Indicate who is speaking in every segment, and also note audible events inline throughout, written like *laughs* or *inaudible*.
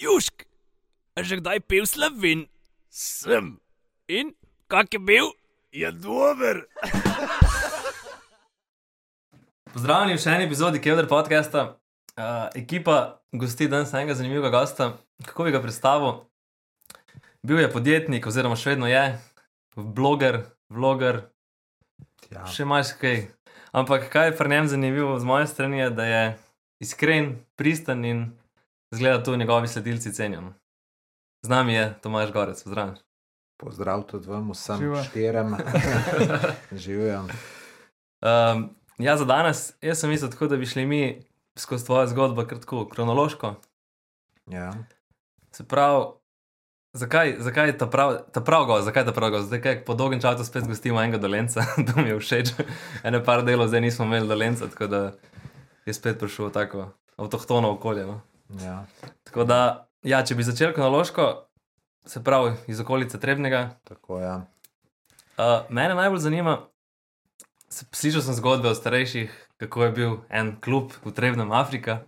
Speaker 1: Južk, a že kdaj pil slovin?
Speaker 2: Sem,
Speaker 1: In kak je bil?
Speaker 2: je dober. *laughs*
Speaker 3: Pozdravljeni v še eni epizodi Kevdar podcasta. Uh, ekipa gosti danes enega zanimivega gosta. Kako bi ga predstavil? Bil je podjetnik, oziroma še vedno je, bloger, vloger,
Speaker 2: Ja.
Speaker 3: še marsikaj. Ampak kaj je pri njem zanimivo z moje strani, je, da je iskren, pristen in zgleda to njegovi sledilci cenijo. Z nami je Tomaš Gorec, pozdravljen.
Speaker 4: Pozdrav tudi vam, vsem
Speaker 3: Živa.
Speaker 4: štirem. *laughs* Živijo.
Speaker 3: Um, ja, za danes, jaz sem mislil tako, da bi šli mi skozi tvojo zgodbo kratko, kronološko.
Speaker 4: Ja.
Speaker 3: Se pravi, zakaj, zakaj je ta prav, ta prav gost, zakaj ta prav gost? Zdaj, kaj po dolgem času spet gostimo enega dolenca, *laughs* to mi je všeč. Ene par delov zdaj nismo imeli dolenca, tako da je spet prišel tako avtohtono okolje. No?
Speaker 4: Ja.
Speaker 3: Tako da, ja, če bi začel kronološko, se pravi iz okolice Trebnega,
Speaker 4: Tako. Ja.
Speaker 3: Uh, mene najbolj zanima, s- slišal sem zgodbe o starejših, kako je bil en klub v Trebnem Afrika.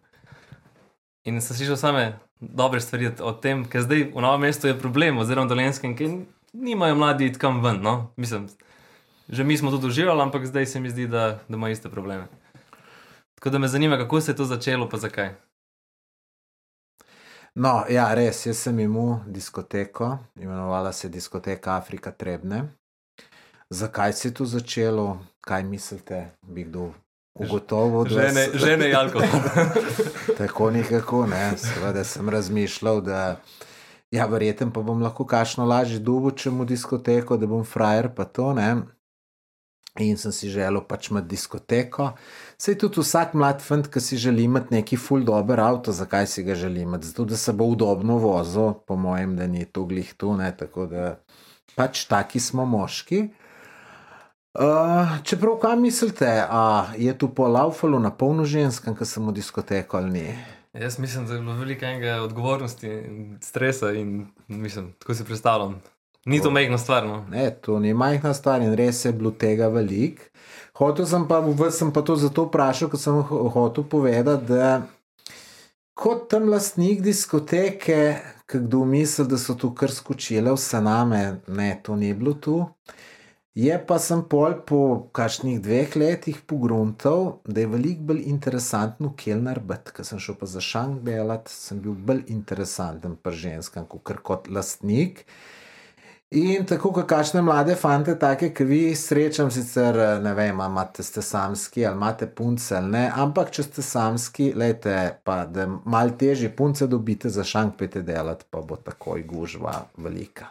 Speaker 3: In sem slišal same dobre stvari o- o tem, ker zdaj v novem mestu je problem, oziroma dolenskem, ki nimajo mladi iti kam ven. No? Mislim, že mi smo to doživeli, ampak zdaj se mi zdi, da, da imajo iste probleme. Tako da me zanima, kako se je to začelo, pa zakaj.
Speaker 4: No, ja, res, jaz sem imel diskoteko, imenovala se je diskoteka Afrika Trebne. Zakaj se je to začelo, kaj mislite, bi kdo ugotovil? od vas?
Speaker 3: Žene, žene in alkohol. *laughs*
Speaker 4: Tako nekako, ne. Seveda sem razmišljal, da ja, verjetno pa bom lahko kašno lažje dubo, če mu diskoteko, da bom frajer, pa to ne. In sem si želel pač imeti diskoteko. Sej tudi vsak mlad fant, ki si želi imeti neki full dober avto, zakaj si ga želi imeti? Zato, da se bo udobno vozil, po mojem, da ni to glih tu, ne. Tako da pač taki smo moški. Uh, čeprav, kaj mislite, a je tu po laufalo na polno ženskem, ki sem v diskoteko ali ni?
Speaker 3: Jaz mislim, da je bilo veliko enega odgovornosti in stresa in mislim, tako si predstavljam. Ni to mehna stvar. No.
Speaker 4: Ne, to ni majhna stvar in res je bilo tega velik. Hotel sem pa, vas sem pa to zato vprašal, ker sem ho- hotel povedati, da kot tam lastnik diskoteke, ki kdo misli, da so tu kar skočile vse name, ne, to ni bilo tu. Je pa sem pol po kakšnih dveh letih pogruntal, da je veliko bolj interesanten kelner biti, ker sem šel pa za šank delati, sem bil bolj interesanten pri ženskam, kot kot lastnik. In tako, kot kakšne mlade fante, take, ki vi srečam, sicer ne vem, a imate ste samski ali imate punce ali ne, ampak če ste samski, lejte, pa da mal težje punce dobite za šank pete delati, pa bo takoj gužva velika.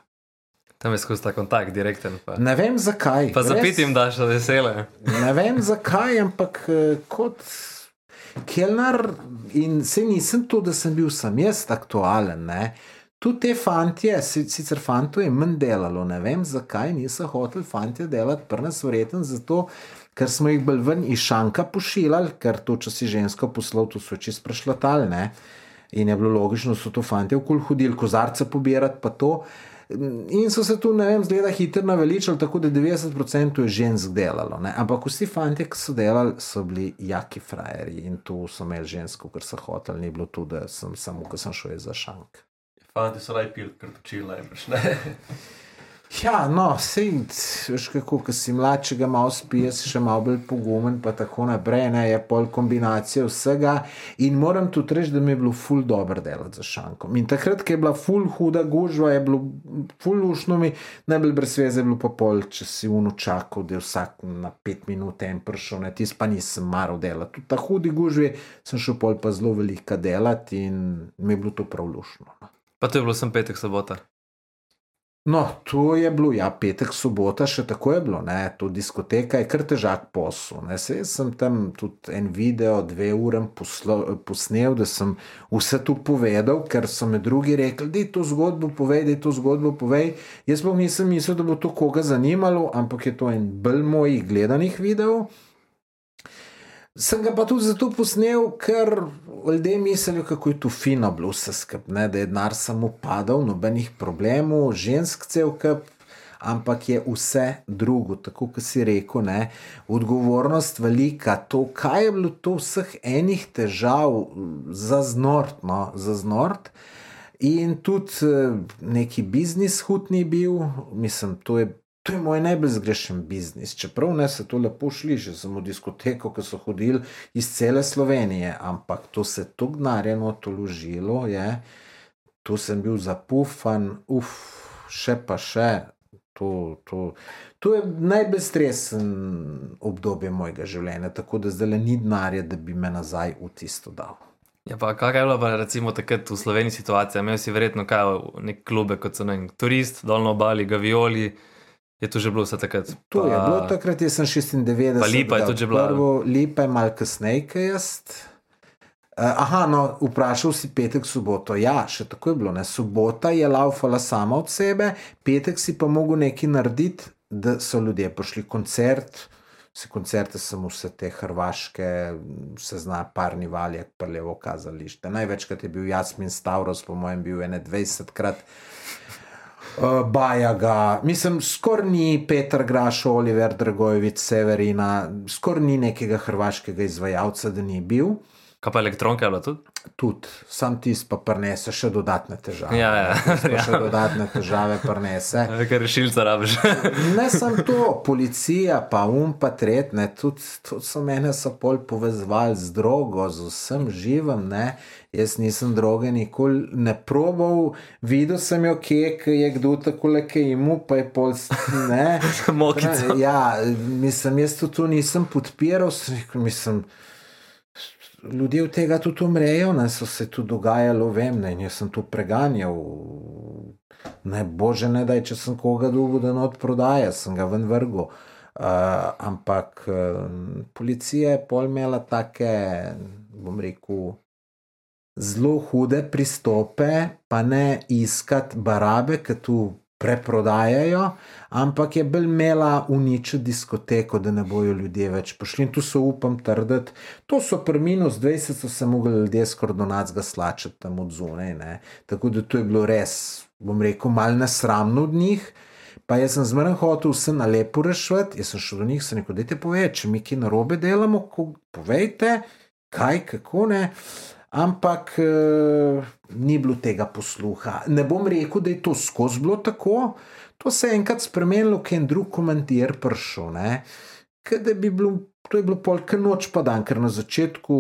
Speaker 3: Tam je skozi ta kontakt, direkten. Pa,
Speaker 4: Ne vem zakaj.
Speaker 3: pa zapitim, da še vesele.
Speaker 4: Ne vem zakaj, ampak eh, kot kelner in se nisem to, da sem bil sam jaz aktualen. Ne? Tudi te fantje, si- sicer fanto je manj delalo, ne vem zakaj niso hoteli fantje delati, prnas verjeten zato, ker smo jih bolj ven iz šanka pošiljali, ker to, če si žensko poslal, to so čist prešlatali. Ne? In je bilo logično, da so to fanti okol hodili, kozarce pobirati, pa to. In so se tu, ne vem, zgleda hitro naveličali, tako da 90% je žensk delalo. Ne? Ampak vsi fanti, ki so delali, so bili jaki frajeri in tu so imeli žensko, ker so hoteli, ni bilo tu, da sem samo, ker sem šel za šank.
Speaker 3: Fanti so raj pil, ker točili najbrž. *laughs*
Speaker 4: Ja, no, sej, veš kako, ko si mlad, če ga malo spiješ, še malo bolj pogumen, pa tako naprej, ne, je pol kombinacija vsega. In moram tudi reči, da mi je bilo ful dobro delati za šankom. In takrat, ko je bila ful huda gužva, je bilo ful lušno mi, najbolj brez veze bilo pa pol, če si uno čakal, da je vsak na pet minut en prišel, ne, tis pa nisem maral delati. Tudi ta hudi gužvi sem šel pol pa zelo velika delati in mi je bilo to prav lušno. no.
Speaker 3: Pa to je bilo sem petek, sobota.
Speaker 4: No, to je bilo, ja, petek, sobota, še tako je bilo, ne, to diskoteka je kar težak posel. Ne, se jaz sem tam tudi en video, dve ure poslo- posnel, da sem vse to povedal, ker so mi drugi rekli, da je to zgodbo povej, da je to zgodbo povej. Jaz pa nisem mislil, da bo to koga zanimalo, ampak je to en bolj mojih gledanih videov. Sem ga pa tudi zato posnel, ker ljudje mislijo, kako je tu fino bilo vse skupaj, da je denar samo padal, nobenih problemov, žensk cel kup, ampak je vse drugo, tako kot si rekel, ne, odgovornost velika, to, kaj je bilo to vseh enih težav za znort, no, za znort. In tudi eh, neki biznis hud ni bil, mislim, to je, to je moj najbolj zgrešen biznis. Čeprav ne se to lepo šliže, sem v diskoteko, ki so hodili iz cele Slovenije, ampak to se tako gnarjeno toložilo je, tu sem bil zapufan, uf, še pa še. To, to, to je najbolj stresen obdobje mojega življenja, tako da zdaj le ni denarja, da bi me nazaj v tisto dal.
Speaker 3: Ja, pa kaj je bilo, pa, recimo, takrat v Sloveniji situacija? Imel si verjetno kaj, nek klube, kot so ne, turist, dolno obali, gavioli. Je to že bilo vse takrat?
Speaker 4: To je bilo takrat, jaz sem 96.
Speaker 3: Pa Lipa je tudi že bila.
Speaker 4: Prvo, Lipa je malo kasneje, kaj jaz. Uh, aha, no, vprašal si petek, soboto. Ja, še tako je bilo. Ne? Sobota je laufala sama od sebe, petek si pa mogel nekaj narediti, da so ljudje prišli koncert. Vse koncerte sem vse te hrvaške, se zna, parni valjak, prljevo kazališče. Največkrat je bil Jasmin Stavros, po mojem, bil ene 20krat. Uh, Bajaga, mislim, skoraj ni Petr Graš, Oliver Dragojevič, Severina, skoraj ni nekega hrvaškega izvajalca, da ni bil.
Speaker 3: Kaj pa elektronka je bila tudi?
Speaker 4: Tudi, sam tisti pa prenese še dodatne težave.
Speaker 3: Ja, ja.
Speaker 4: Pa še *laughs* dodatne težave prenese. *laughs*
Speaker 3: Ker rešilca rabiš. *laughs*
Speaker 4: Ne samo to, policija, pa um, pa tretne, tudi, tudi so mene so pol povezovali z drogo, z vsem živim. Ne. Jaz nisem droge nikoli ne probal, videl sem jo, kje je kdo tako leke imu, pa je pol ne.
Speaker 3: Mokica.
Speaker 4: Ja, mislim, jaz to, to nisem podpiral, sem rekel, mislim. Ljudje od tega tudi umrejo, ne so se tu dogajalo, vem, ne, in jaz sem tu preganjal. Ne, bože, ne da, če sem koga dolgo da not prodaja, sem ga ven vrgel. Uh, ampak uh, policija je pol imela take, bom rekel, zelo hude pristope, pa ne iskati barabe, ki tu preprodajajo, ampak je bolj imela uničiti diskoteko, da ne bojo ljudje več prišli. In tu so upam trditi, to so pri minus 20, so se mogli ljudje skoraj do nas ga slačati tam od zunaj. Tako da to je bilo res, bom rekel, mal nesramno od njih. Pa jaz sem zmeraj hotel vse na lepo rešiti, jaz sem šel do njih, se neko dete pove, če mi ki narobe delamo, ko, povejte, kaj, kako ne. Ampak e, ni bilo tega posluha. Ne bom rekel, da je to skozi bilo tako, to se je enkrat spremenilo, ker je en drug komentir prišel. Bi bilo, to je bilo polk noč pa dan, ker na začetku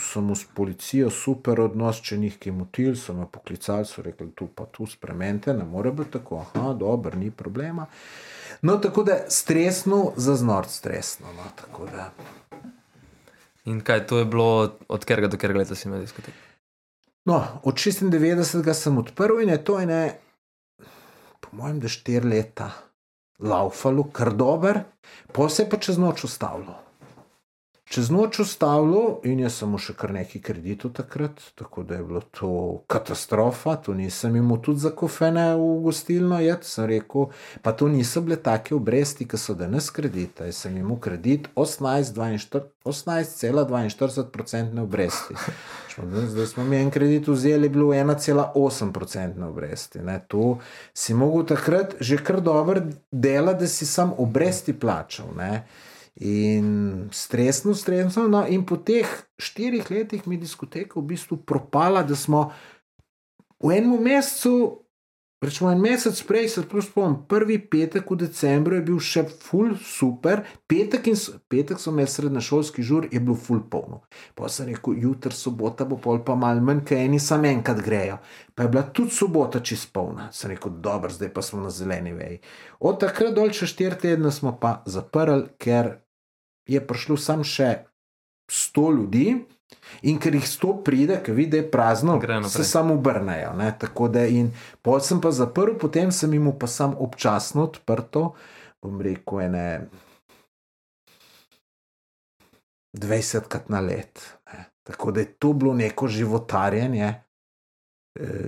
Speaker 4: sem s policijo super odnos, če njih ki motil, so me poklicali, so rekli, tu pa tu spremenite, ne more biti tako, aha, dobro, ni problema. No, tako da stresno, zaznort stresno. No.
Speaker 3: In kaj to je bilo, od katerega do katerega leta si imel diskoteko?
Speaker 4: No, od 96. sem odprl in je to ene, po mojem, da štiri leta laufalo, kar dober, pa se je pa čez noč ustavilo. Čez noč ustavilo in sem mu še kar nekaj kreditov takrat, tako da je bilo to katastrofa, to nisem imel tudi za kofene v gostilno, jaz sem rekel, pa to niso bile take obresti, ki so danes kredita, jaz sem imel kredit 18,42% obresti. Zdaj smo mi en kredit vzeli, je bilo 1,8% obresti. Ne. To si mogel takrat že kar dobro delati, da si sam obresti plačal. Ne. In stresno, stresno. No, in po teh štirih letih mi je diskoteka v bistvu propala, da smo v enem mesecu, rečemo en mesec prej, se spomnim, prvi petek v decembru je bil še full super, petek, in, petek so imeli srednješolski žur, je bil full polno. Pa sem rekel, jutr sobota bo pol pa mal manj, kaj eni sam enkrat grejo. Pa je bila tudi sobota čist polna. Sem rekel, dobro, zdaj pa smo na zeleni veji. Od takrat dol še štiri tedne smo pa zaprli, ker je prišlo samo še 100 ljudi, in ker jih 100 pride, ki vidi, da je prazno, se samo obrnejo. Tako da, in pol sem pa zaprl, potem sem jim pa sam občasno odprto, bom rekel, ene 20krat na let. Ne. Tako da je to bilo neko životarjenje.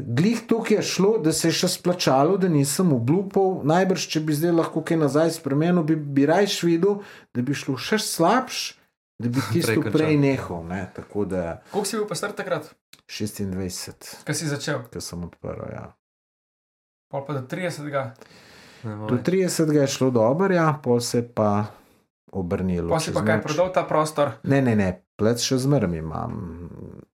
Speaker 4: Glih tukaj je šlo, da se je še splačalo, da nisem obljubal. Najbrž, če bi zdaj lahko kaj nazaj spremenil, bi, bi rajš videl, da bi šlo še slabš, da bi tisto prej, prej nehal. Ne? Da...
Speaker 5: Koliko si bil pa star takrat?
Speaker 4: 26.
Speaker 5: Kaj si začel?
Speaker 4: Kaj sem odprl, ja.
Speaker 5: Pol pa do 30.
Speaker 4: Do 30. je šlo dobro, ja, pol se pa obrnilo.
Speaker 5: Pa si pa kaj prodal ta prostor?
Speaker 4: Ne, ne, ne. plec še zmeraj imam.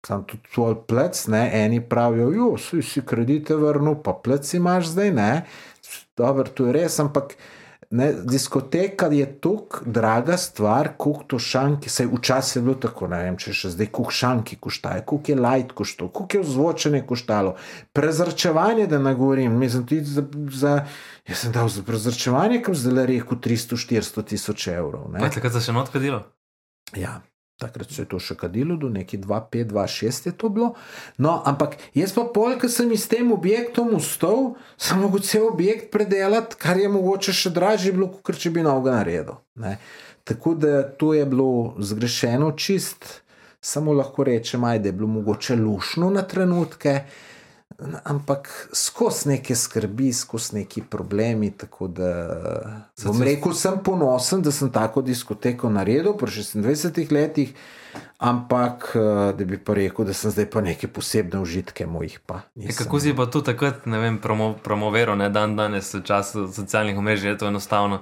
Speaker 4: Sam tudi tvoj plec, ne, eni pravijo, jo, si, si kredite vrnil, pa plec imaš zdaj, ne. Dobro, to je res, ampak ne, diskoteka je tako draga stvar, kot to šanki. Sej včasih je bilo tako, ne vem, če še zdaj kuh šanki koštaje, kuh je light koštalo, kuh je ozvočenje koštalo, prezračevanje, da ne govorim, mislim tudi za, za jaz sem dal za prezračevanje, kam zdaj rekel 300-400 tisoč evrov. ne.
Speaker 3: Pa je takrat se še not kadilo?
Speaker 4: Ja, takrat se je to še kadilo, do neki 2-5, 2-6 je to bilo. No, ampak jaz pa pol, ker sem iz tem objektom ustal, sem mogel cel objekt predelati, kar je mogoče še dražje bilo, kot če bi novega naredil. Ne. Tako da to je bilo zgrešeno čist, samo lahko rečem, ajde, je bilo mogoče lušno na trenutke. Ampak skozi neke skrbi, skozi neki problemi. Tako da bom rekel, sem ponosen, da sem tako diskoteko naredil pri 26 letih, ampak da bi pa rekel, da sem zdaj pa neke posebne užitke mojih. Pa,
Speaker 3: E, kako si pa tu takrat, ne vem, promo, promoviral, ne dan danes v času socialnih omrežij, je to enostavno.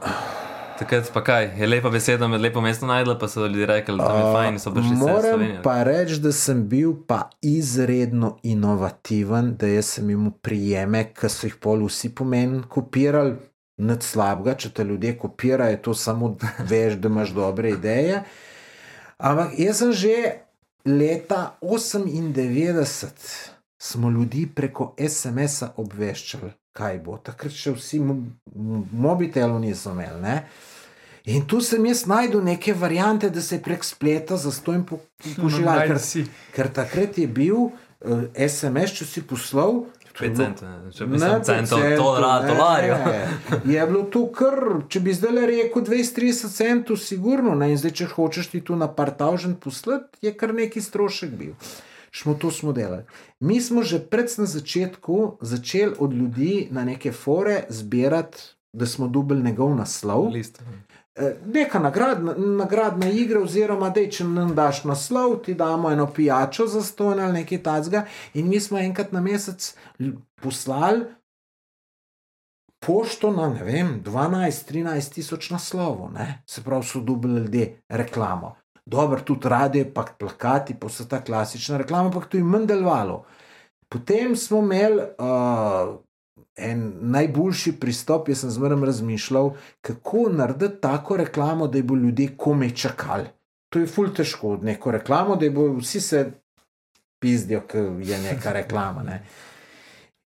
Speaker 3: Takrat pa kaj, je lepa beseda, med lepo mesto najdla, pa so ljudje rekli, da je fajn, so prišli vse
Speaker 4: Moram pa reči, da sem bil pa izredno inovativen, da jaz sem imel prijeme, ki so jih pol vsi pomen kopirali. Nič slabega, če te ljudje kopirajo, je to samo veš, da imaš dobre ideje. Ampak jaz sem že leta 98, smo ljudi preko SMS-a obveščali, kaj bo. Takrat še vsi mo mobitelov niso imeli. Ne? In tu sem jaz najdel neke variante, da se prek spleta zastojim po požigal, ker,
Speaker 5: si.
Speaker 4: ker takrat je bil uh, SMS, če si poslal. to je
Speaker 3: 5
Speaker 4: bilo-
Speaker 3: centov, ne, če bi sem centov, dolarja. *laughs*
Speaker 4: Je bilo to kar, če bi zdaj rekel 20-30 centov, sigurno. Ne? In zdaj, če hočeš ti tu na par tavžen poslati, je kar neki strošek bil. Smo to smo delali. Mi smo že pred na začetku začeli od ljudi na neke fore zbirati, da smo dobili njegov naslov.
Speaker 3: List.
Speaker 4: Eh, Neka nagradna, nagradna igra, oziroma da če nam daš naslov, ti damo eno pijačo za ston ali nekaj takega. In mi smo enkrat na mesec poslali pošto na ne vem, 12-13 tisoč naslovov, ne? se pravi, so dobili ljudje reklamo. Dobro, tudi radio, pa plakati, pa vse ta klasična reklama, ampak to je manj delovalo. Potem smo imeli uh, en najboljši pristop, jaz sem zmeraj razmišljal, kako narediti tako reklamo, da bo ljudje komaj čakali. To je ful težko, neko reklamo, da bo vsi se pizdijo, ker je neka reklama. Ne.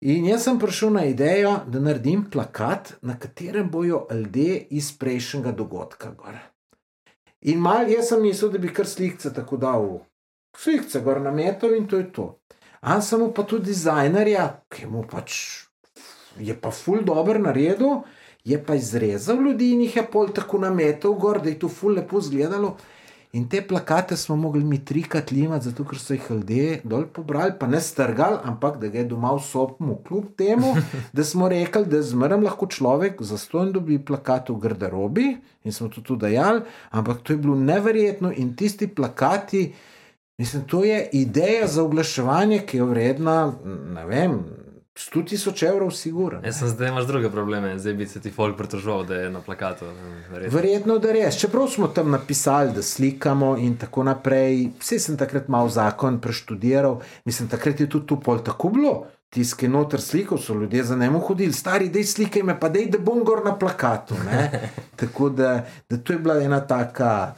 Speaker 4: In jaz sem prišel na idejo, da naredim plakat, na katerem bojo ljudje iz prejšnjega dogodka. Gor. In mal jaz sem mislil, da bi kar slikce tako dal, slikce gor na metal in to je to. Am samo pa tudi dizajnerja, ki mu pač je pa ful dobro naredil, je pa izrezal ljudi in jih je pol tako nametal gor, da je to ful lepo izgledalo. In te plakate smo mogli mi trikrat limati, zato ker so jih ljudje dol pobrali, pa ne strgali, ampak da ga je doma v sopu, kljub temu, *laughs* da smo rekli, da zmeraj lahko človek za ston dobi plakat v garderobi in smo to tudi dajali, ampak to je bilo neverjetno in tisti plakati, mislim, to je ideja za oglaševanje, ki je vredna, ne vem, 100 tisoč evrov, sigurno.
Speaker 3: Jaz sem zdaj imaš druge probleme, zdaj bi se ti folk pritoževal, da je na plakatu. verjetno.
Speaker 4: Verjetno, da res. Čeprav smo tam napisali, da slikamo in tako naprej, vse sem takrat malo zakon preštudiral, mislim, takrat je tudi tu pol tako bilo. Tiske noter slikov so ljudje za njim hodili, stari, dej slikaj me, pa dej, da bom gor na plakatu. ne. *laughs* Tako da, da to je bila ena taka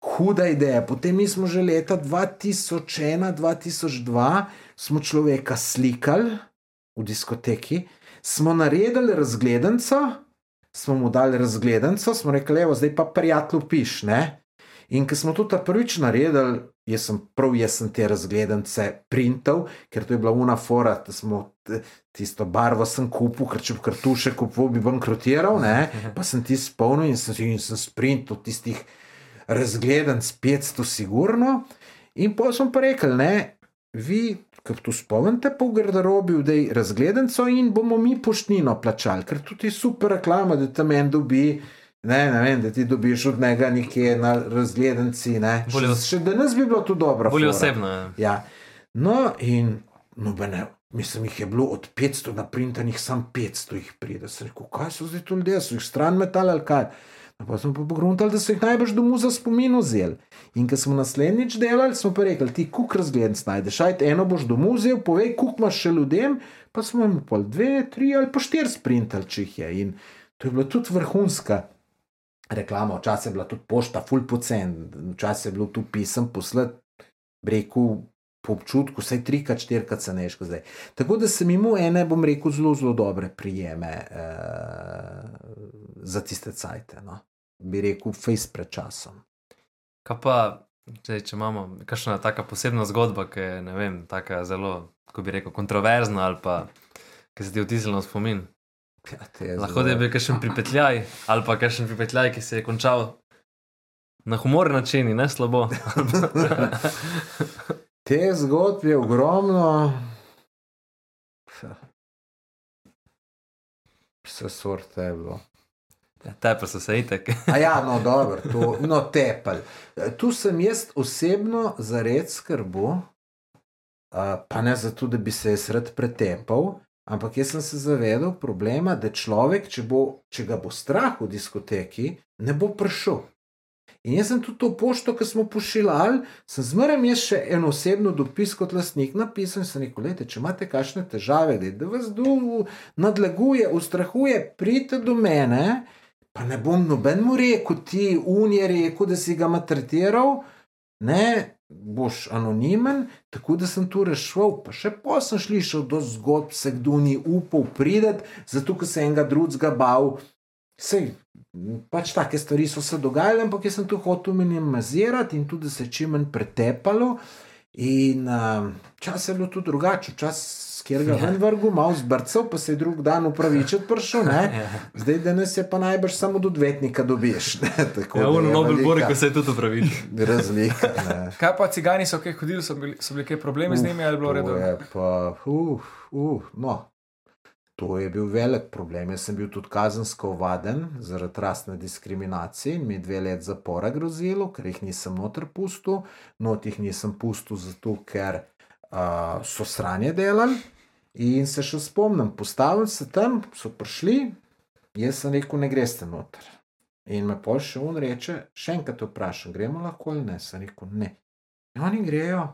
Speaker 4: huda ideja. Potem mi smo že leta 2001-2002 smo človeka slikali v diskoteki, smo naredili razgledanco, smo mu dali razgledanco, smo rekli, evo, zdaj pa prijatelju piš, ne. In ko smo to ta prvič naredili, jaz sem prav, jaz sem te razgledance printal, ker to je bila una fora, da smo tisto barvo sem kupil, ker če bi kartuše kupil, bi bankrotiral, ne. Pa sem ti spomnil in sem, in sem sprintal tistih razgledanc 500 sigurno. In pa smo pa rekli, ne, vi, ki tu spomnite po garderobi, da je razgledanco in bomo mi poštnino plačali, ker tudi je super reklama, da tam en dobi. Ne, ne vem, da ti dobiš od njega nekje na razgledanci. Ne.
Speaker 3: Bolje
Speaker 4: Še, še danes bi bilo to dobro.
Speaker 3: Bolje osebno. ja.
Speaker 4: Ja. No, in nobene, mislim, jih je bilo od 500 naprintanih, sam 500 jih pride. Sem rekel, kaj so zdaj tu ljudje, so jih stran metali ali kaj. Pa smo pa pogruntali, da so jih najbrž domu za spomin vzeli. In ko smo naslednjič delali, smo pa rekli, ti kuk razglednic najdeš, ajde eno boš domu vzel, povej, kuk imaš še ljudem, pa smo jim pol dve, tri ali pa štiri sprintali, če jih je. In to je bila tudi vrhunska reklama, včasih je bila tudi pošta, full pocen, včasih je bilo tu pisem poslati, breku. Po občutku, vsaj trikrat, štirikrat se neš kot zdaj. Tako da sem imel ene, bom rekel, zelo, zelo dobre prijeme eh, za tiste cajte. No. Bi rekel, fejs pred časom.
Speaker 3: Kaj pa, če, če imamo kakšna taka posebna zgodba, ki je ne vem, taka zelo, kako bi rekel, kontroverzna ali pa ki se ti vtisnila v spomin.
Speaker 4: Ja, je
Speaker 3: Lahko da je bil kakšen pripetljaj ali pa kakšen pripetljaj, ki se je končal na humoren način in ne slabo. *laughs* *laughs*
Speaker 4: Te zgodbe je ogromno. Vse sorte je bilo.
Speaker 3: Tepe so se itek. *laughs*
Speaker 4: A ja, no, dobro, to, no, tepel. Tu sem jaz osebno zared skrbu, uh, pa ne zato, da bi se jaz rad pretepal, ampak jaz sem se zavedal problema, da človek, če, bo, če ga bo strah v diskoteki, ne bo prišel. In jaz sem tudi to pošto, ki smo pošiljali, sem zmeraj jaz še en osebno dopis kot lastnik napisal in sem rekel: Lejte, če imate kakšne težave, glede, da vas duh nadleguje, ustrahuje, pridite do mene, pa ne bom nobenemu rekel, ti unije rekel, da si ga maltretiral, ne, boš anonimen, tako da sem tu rešil. Pa še pa sem slišal do zgodb, se kdo ni upal prideti, zato ker se enega drugega bal. Sej, pač take stvari so se dogajale, ampak jaz sem tu hotel minimizirati in tudi se je čim manj pretepalo. In uh, čas je bilo tudi drugače, čas, kjer ga ven vrgu, malo zbrcal, pa se je drug dan upravičiti prišel. Ne? *laughs* Zdaj, danes je pa najbrž samo do odvetnika dobiš. *laughs* tako
Speaker 3: Ja,
Speaker 4: je
Speaker 3: Nobel Bori, ko se je tudi upravičil. *laughs*
Speaker 4: Razlika. ne.
Speaker 5: Kaj pa cigani so kaj hodili, so bili, so bili kaj problemi z njimi ali je bilo redo?
Speaker 4: je pa, uh, uh, no. To je bil velik problem. Jaz sem bil tudi kazensko ovaden zaradi rasne diskriminacije in mi je dve let zapora grozilo, ker jih nisem noter pustil. Not jih nisem pustil zato, ker uh, so sranje delali. In se še spomnim, postavili se tam, so prišli, jaz sem rekel, ne greste noter. In me pol še on reče, še enkrat vprašam, gremo lahko ali ne? Sem rekel, ne. In oni grejo.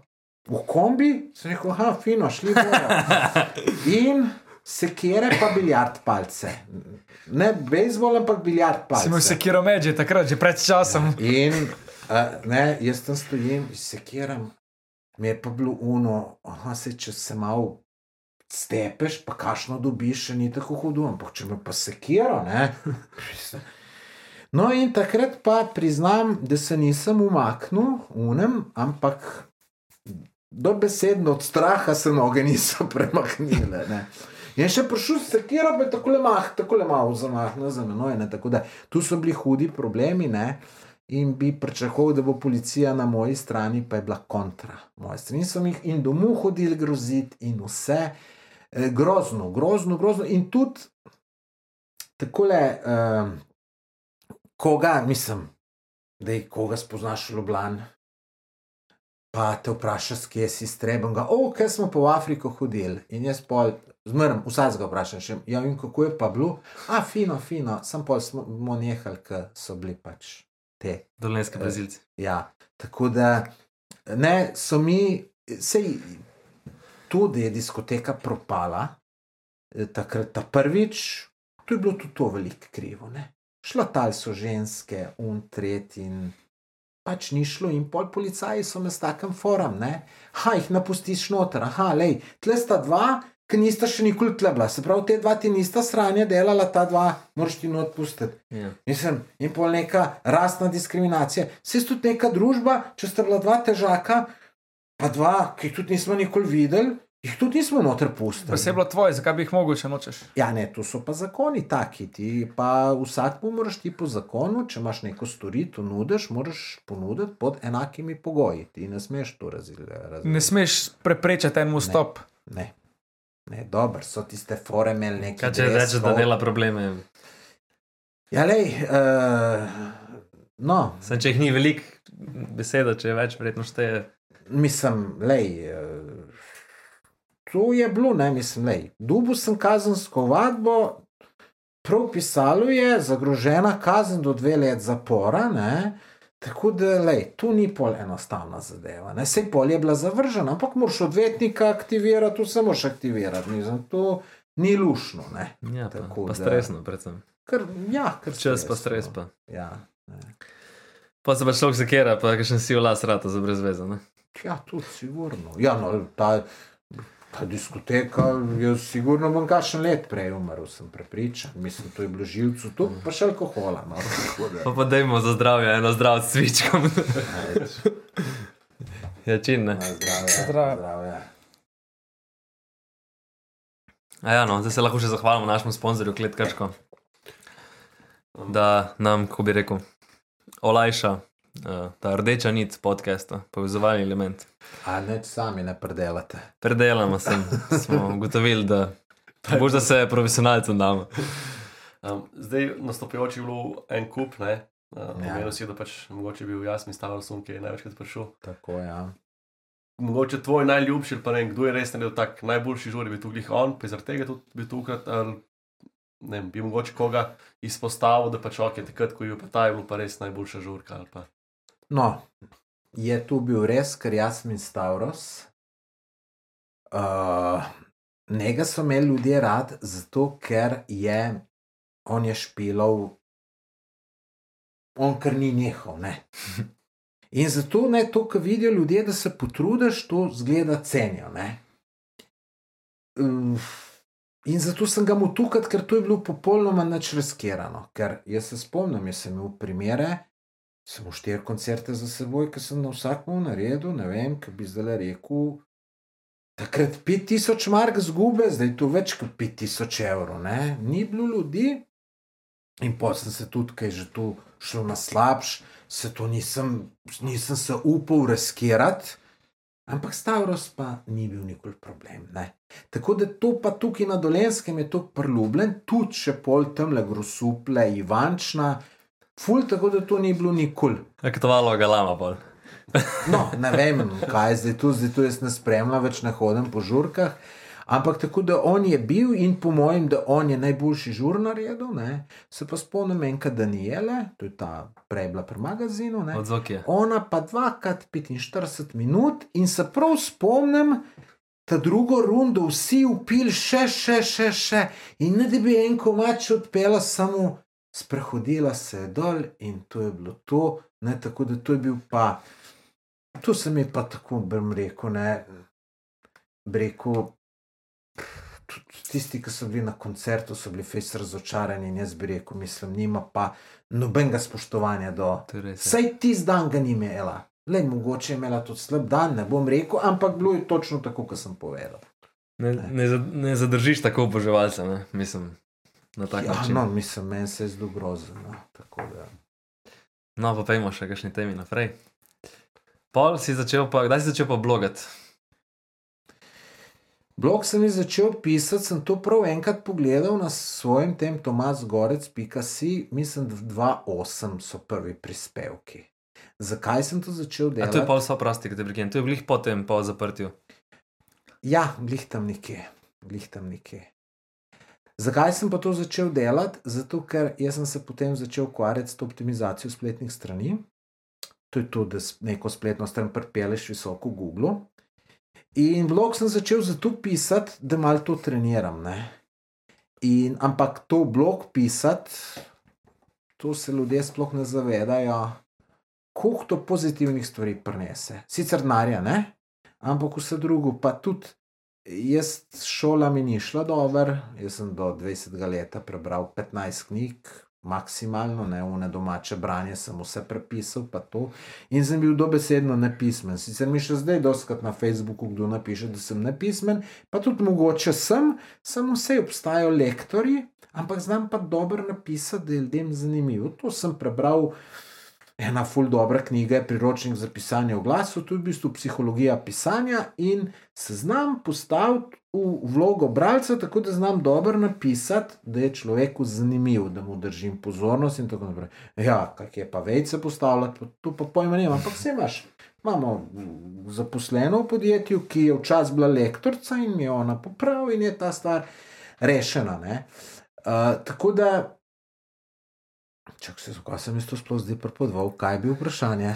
Speaker 4: V kombi, sem rekel, ah, fino, šli bomo. *laughs* In sekire pa biljard palce. Ne bejzbol, ampak biljard palce.
Speaker 5: Si imel sekiro medže takrat, že pred časom.
Speaker 4: In uh, ne, jaz tam stojim, sekiram, mi je pa bilo uno, aha, se če se malo stepeš, pa kašno dobiš, še ni tako hudo, ampak če me pa sekira, ne. No, in takrat pa priznam, da se nisem umaknil unem, ampak dobesedno od straha se noge niso premaknile. Ne. In še prišel se kira, pa je tako le mah, tako le malo zamahnil za menoj. Ne. Tako da tu so bili hudi problemi. Ne. In bi pričakoval, da bo policija na moji strani, pa je bila kontra. Moje strani so jih in domov hodili groziti, in vse. Eh, grozno, grozno, grozno. In tudi takole, um, koga, mislim, da je koga spoznaš v Ljubljani. Pa te vprašaš, kje si streben, ga, o, kaj smo v Afriko hodili. In jaz pol, zmeraj, vsakega vprašam, še, ja, in kako je pa bilo? A, fino, fino, sem pol smo smo nehali, ker so bili pač te.
Speaker 3: Dolenski brazilci.
Speaker 4: Ja, tako da ne, so mi, sej tudi je diskoteka propala, eh, takrat ta prvič, tu je bilo tudi to veliko krivo. Ne? Šlatali so ženske, un tretji in pač ni šlo, in pol policaji so me s takim forum, ne, ha, jih napustiš noter, aha, lej, tle sta dva, ki nista še nikoli tle bila, se pravi, te dva ti nista sranje delala, ta dva moraš ti not pustiti.
Speaker 3: Ja.
Speaker 4: Mislim, in pol neka rasna diskriminacija. Se je tudi neka družba, če sta bila dva težaka, pa dva, ki jih tudi nismo nikoli videli, jih tudi nismo noter pustili.
Speaker 5: Pa se je bilo tvoje, zakaj bi jih mogel, če nočeš?
Speaker 4: Ja, ne, to so pa zakoni taki. Ti pa vsak mu moraš ti po zakonu, če imaš neko storitev, nudiš, moraš ponuditi pod enakimi pogoji. Ti ne smeš to razdeliti.
Speaker 5: Ne smeš preprečiti enemu stop.
Speaker 4: Ne. Ne, dobro, so tiste fore imeli nekaj.
Speaker 3: Kaj če rečeš, da dela probleme?
Speaker 4: Ja, lej, uh, no,
Speaker 3: Sem, če jih ni veliko beseda, če je več, verjetno šteje.
Speaker 4: mislim, lej, uh, to je bilo, ne, mislim, lej. Dubu sem kazensko vadbo, prav pisalo je, zagrožena kazen do dve let zapora. Ne? Tako da, lej, tu ni pol enostavna zadeva. Ne? Sej pol je bila zavržena, ampak moraš odvetnika aktivirati, tu se moraš aktivirati. Mislim, to ni lušno. Ne?
Speaker 3: Ja, pa,
Speaker 4: Tako
Speaker 3: pa
Speaker 4: da-
Speaker 3: stresno, predvsem.
Speaker 4: Ker, ja, ker
Speaker 3: Čas pa
Speaker 4: stresno.
Speaker 3: stres pa.
Speaker 4: Ja,
Speaker 3: Pa se pa človek zakera, pa še si v las rata za brezvezo. Ne?
Speaker 4: ja, tudi sigurno. Ja, no, ta, ta diskoteka, jaz sigurno bom kakšen let prej umrl, sem prepričan. Mislim, to je bilo živcu, tu pa še alkohola. No, tako da-
Speaker 3: Pa pa dajmo za zdravje, eno zdrav s cvičkom. *laughs* ja, čin ne.
Speaker 4: Zdravje.
Speaker 5: Zdravje.
Speaker 4: zdravje.
Speaker 3: A ja, no, zdaj se lahko še zahvalimo našemu sponzorju, Kletkačko, da nam, kako bi rekel, olajša uh, ta rdeča nit podcasta, povezovalni element.
Speaker 4: A ne sami ne predelate.
Speaker 3: Predelamo se, smo *laughs* ugotovili, da boš da se profesionalcem damo.
Speaker 6: Um, zdaj nastopajoči je bil en kup, ne. Uh,
Speaker 4: Ja.
Speaker 6: Omenil si, da pač mogoče bil Jasmin Stavlson, ki je največkrat prišel.
Speaker 4: Tako ja.
Speaker 6: Mogoče tvoj najljubši, pa ne vem, kdo je res naredil tak najboljši žur, je bil tudi on, pa je zaradi tega tudi bil tukaj. Ali, ne vem, bi mogoče koga izpostavil, da pač ok, takrat, ko je bil pa ta, je bil pa res najboljša žurka. ali pa.
Speaker 4: No, je tu bil res, ker Jasmin Stavros. Uh, Njega so imeli ljudje rad, zato ker je on je špilov, on kar ni njihov. *laughs* In zato ne to, kar vidijo ljudje, da se potrudiš, to zgleda cenijo. ne. Um, In zato sem ga mu tukaj, ker to je bilo popolnoma nič riskirano. Ker jaz se spomnim, jaz sem imel primere, sem v štiri koncerte za seboj, ki sem na vsakem naredil, ne vem, kaj bi zdaj rekel. Takrat 5000 mark zgube, zdaj to več kot 5000 evrov, ne? ni bilo ljudi. In potem sem se tudi, kaj že tu šlo na slabš, se to nisem, nisem se upal riskirati, ampak Stavros pa ni bil nikoli problem. Ne? Tako da to pa tukaj na Dolenskem je to priljubljen, tudi še pol tam le grosuple, Ivančna, ful, tako da to ni bilo nikoli.
Speaker 3: Aktovalo ga lama bolj.
Speaker 4: No, *laughs* ne vem, kaj je zdaj tu, zdaj tu jaz ne spremljam, več ne hodim po žurkah. Ampak tako da on je bil in po mojem, da on je najboljši žur naredil. Ne? Se pa spomnim enka Daniele, to je ta prej bila pri magazinu. Ne?
Speaker 3: Odzvok je.
Speaker 4: Ona pa dvakrat 45 minut in se prav spomnim, ta drugo rundo vsi upili še, še, še, še. In ne da bi en komač odpela, samo sprehodila se je dol in to je bilo to. Ne, tako da to je bil pa, to se mi pa tako, bom rekel, ne, rekel. Tisti, ki so bili na koncertu, so bili fejs razočarani in jaz bi rekel, mislim, nima pa nobenega spoštovanja do
Speaker 3: To je res. ja.
Speaker 4: Saj tisti dan ga ni imela. Le mogoče je imela tudi slab dan, ne bom rekel, ampak bilo je točno tako, kot sem povedal.
Speaker 3: Ne, ne, ne zadržiš tako oboževalca, ne? mislim, na tak
Speaker 4: Ja,
Speaker 3: način.
Speaker 4: no, mislim, meni se je zelo grozno. No, da.
Speaker 3: No, pa pojmo še kakšni temi naprej. Pol si začel pa, kdaj si začel pa blogati?
Speaker 4: Blog sem začel pisati, sem to prav enkrat pogledal na svojem tem tomasgorec.si, mislim, da 2.8 so prvi prispevki. Zakaj sem to začel
Speaker 3: A
Speaker 4: delati?
Speaker 3: to je pol so prosti, ki te prekinjam. To je blih potem, po zaprtju.
Speaker 4: Ja, glih tam nekje, glih tam nekje. Zakaj sem pa to začel delati? Zato, ker jaz sem se potem začel ukvarjati s to optimizacijo spletnih strani. To je to, da neko spletno stran pripeleš visoko v Google. In blog sem začel zato pisati, da malo to treniram. Ne? In, ampak to blog pisati, to se ljudje sploh ne zavedajo, koliko to pozitivnih stvari prinese. Sicer denarja, ampak vse drugo, pa tudi jaz, šola mi ni šla dobro, jaz sem do 20 let prebral 15 knjig, maksimalno, ne v ne domače branje, sem vse prepisal, pa to. In sem bil dobesedno nepismen. Sicer mi še zdaj doskrat na Facebooku kdo napiše, da sem nepismen, pa tudi mogoče sem, samo vse obstajajo lektori, ampak znam pa dobro napisati, da je ljudem zanimivo. To sem prebral. Ena ful dobra knjiga je priročnik za pisanje v glasu, to je v bistvu psihologija pisanja in se znam postaviti v vlogo bralca, tako da znam dobro napisati, da je človeku zanimiv, da mu držim pozornost in tako naprej. Ja, kak je pa vejce postavljati, to pa pojma ne, ampak vse imaš. Imamo mm, zaposleno v podjetju, ki je včasih bila lektorica in mi je ona popravila in je ta stvar rešena. Ne? Uh, tako da, čak se, zakaj sem jaz to sploh zdaj prepodval, kaj je bilo vprašanje?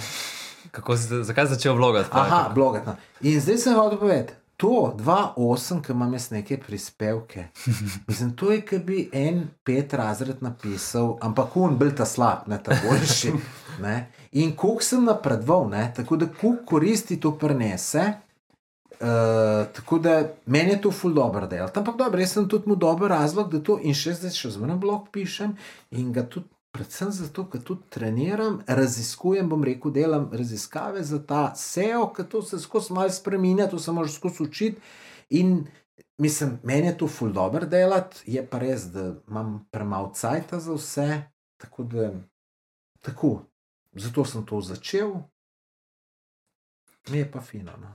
Speaker 3: Kako si, zakaj si začel vlogati?
Speaker 4: Aha, blogat. No. In zdaj sem hotel povedati, to 2-8, ki imam jaz neke prispevke. *laughs* Mislim, to je, ki bi en pet razred napisal, ampak un bil ta slab, ne ta boljši. *laughs* Ne. In koliko sem napredoval, ne, tako da koliko koristi to prenese. Uh, tako da meni je to ful dobro delo. Ampak dobro, jaz sem tudi mu dober razlog, da to in še zdaj še zmeraj blog pišem in ga tudi predvsem zato, ker tudi treniram, raziskujem, bom rekel, delam raziskave za ta SEO, ker to se skozi malo spremenja, to se moraš skozi učiti. In mislim, meni je to ful dobro delati, je pa res, da imam premalo cajta za vse, tako da tako. Zato sem to začel, mi je pa fino. No.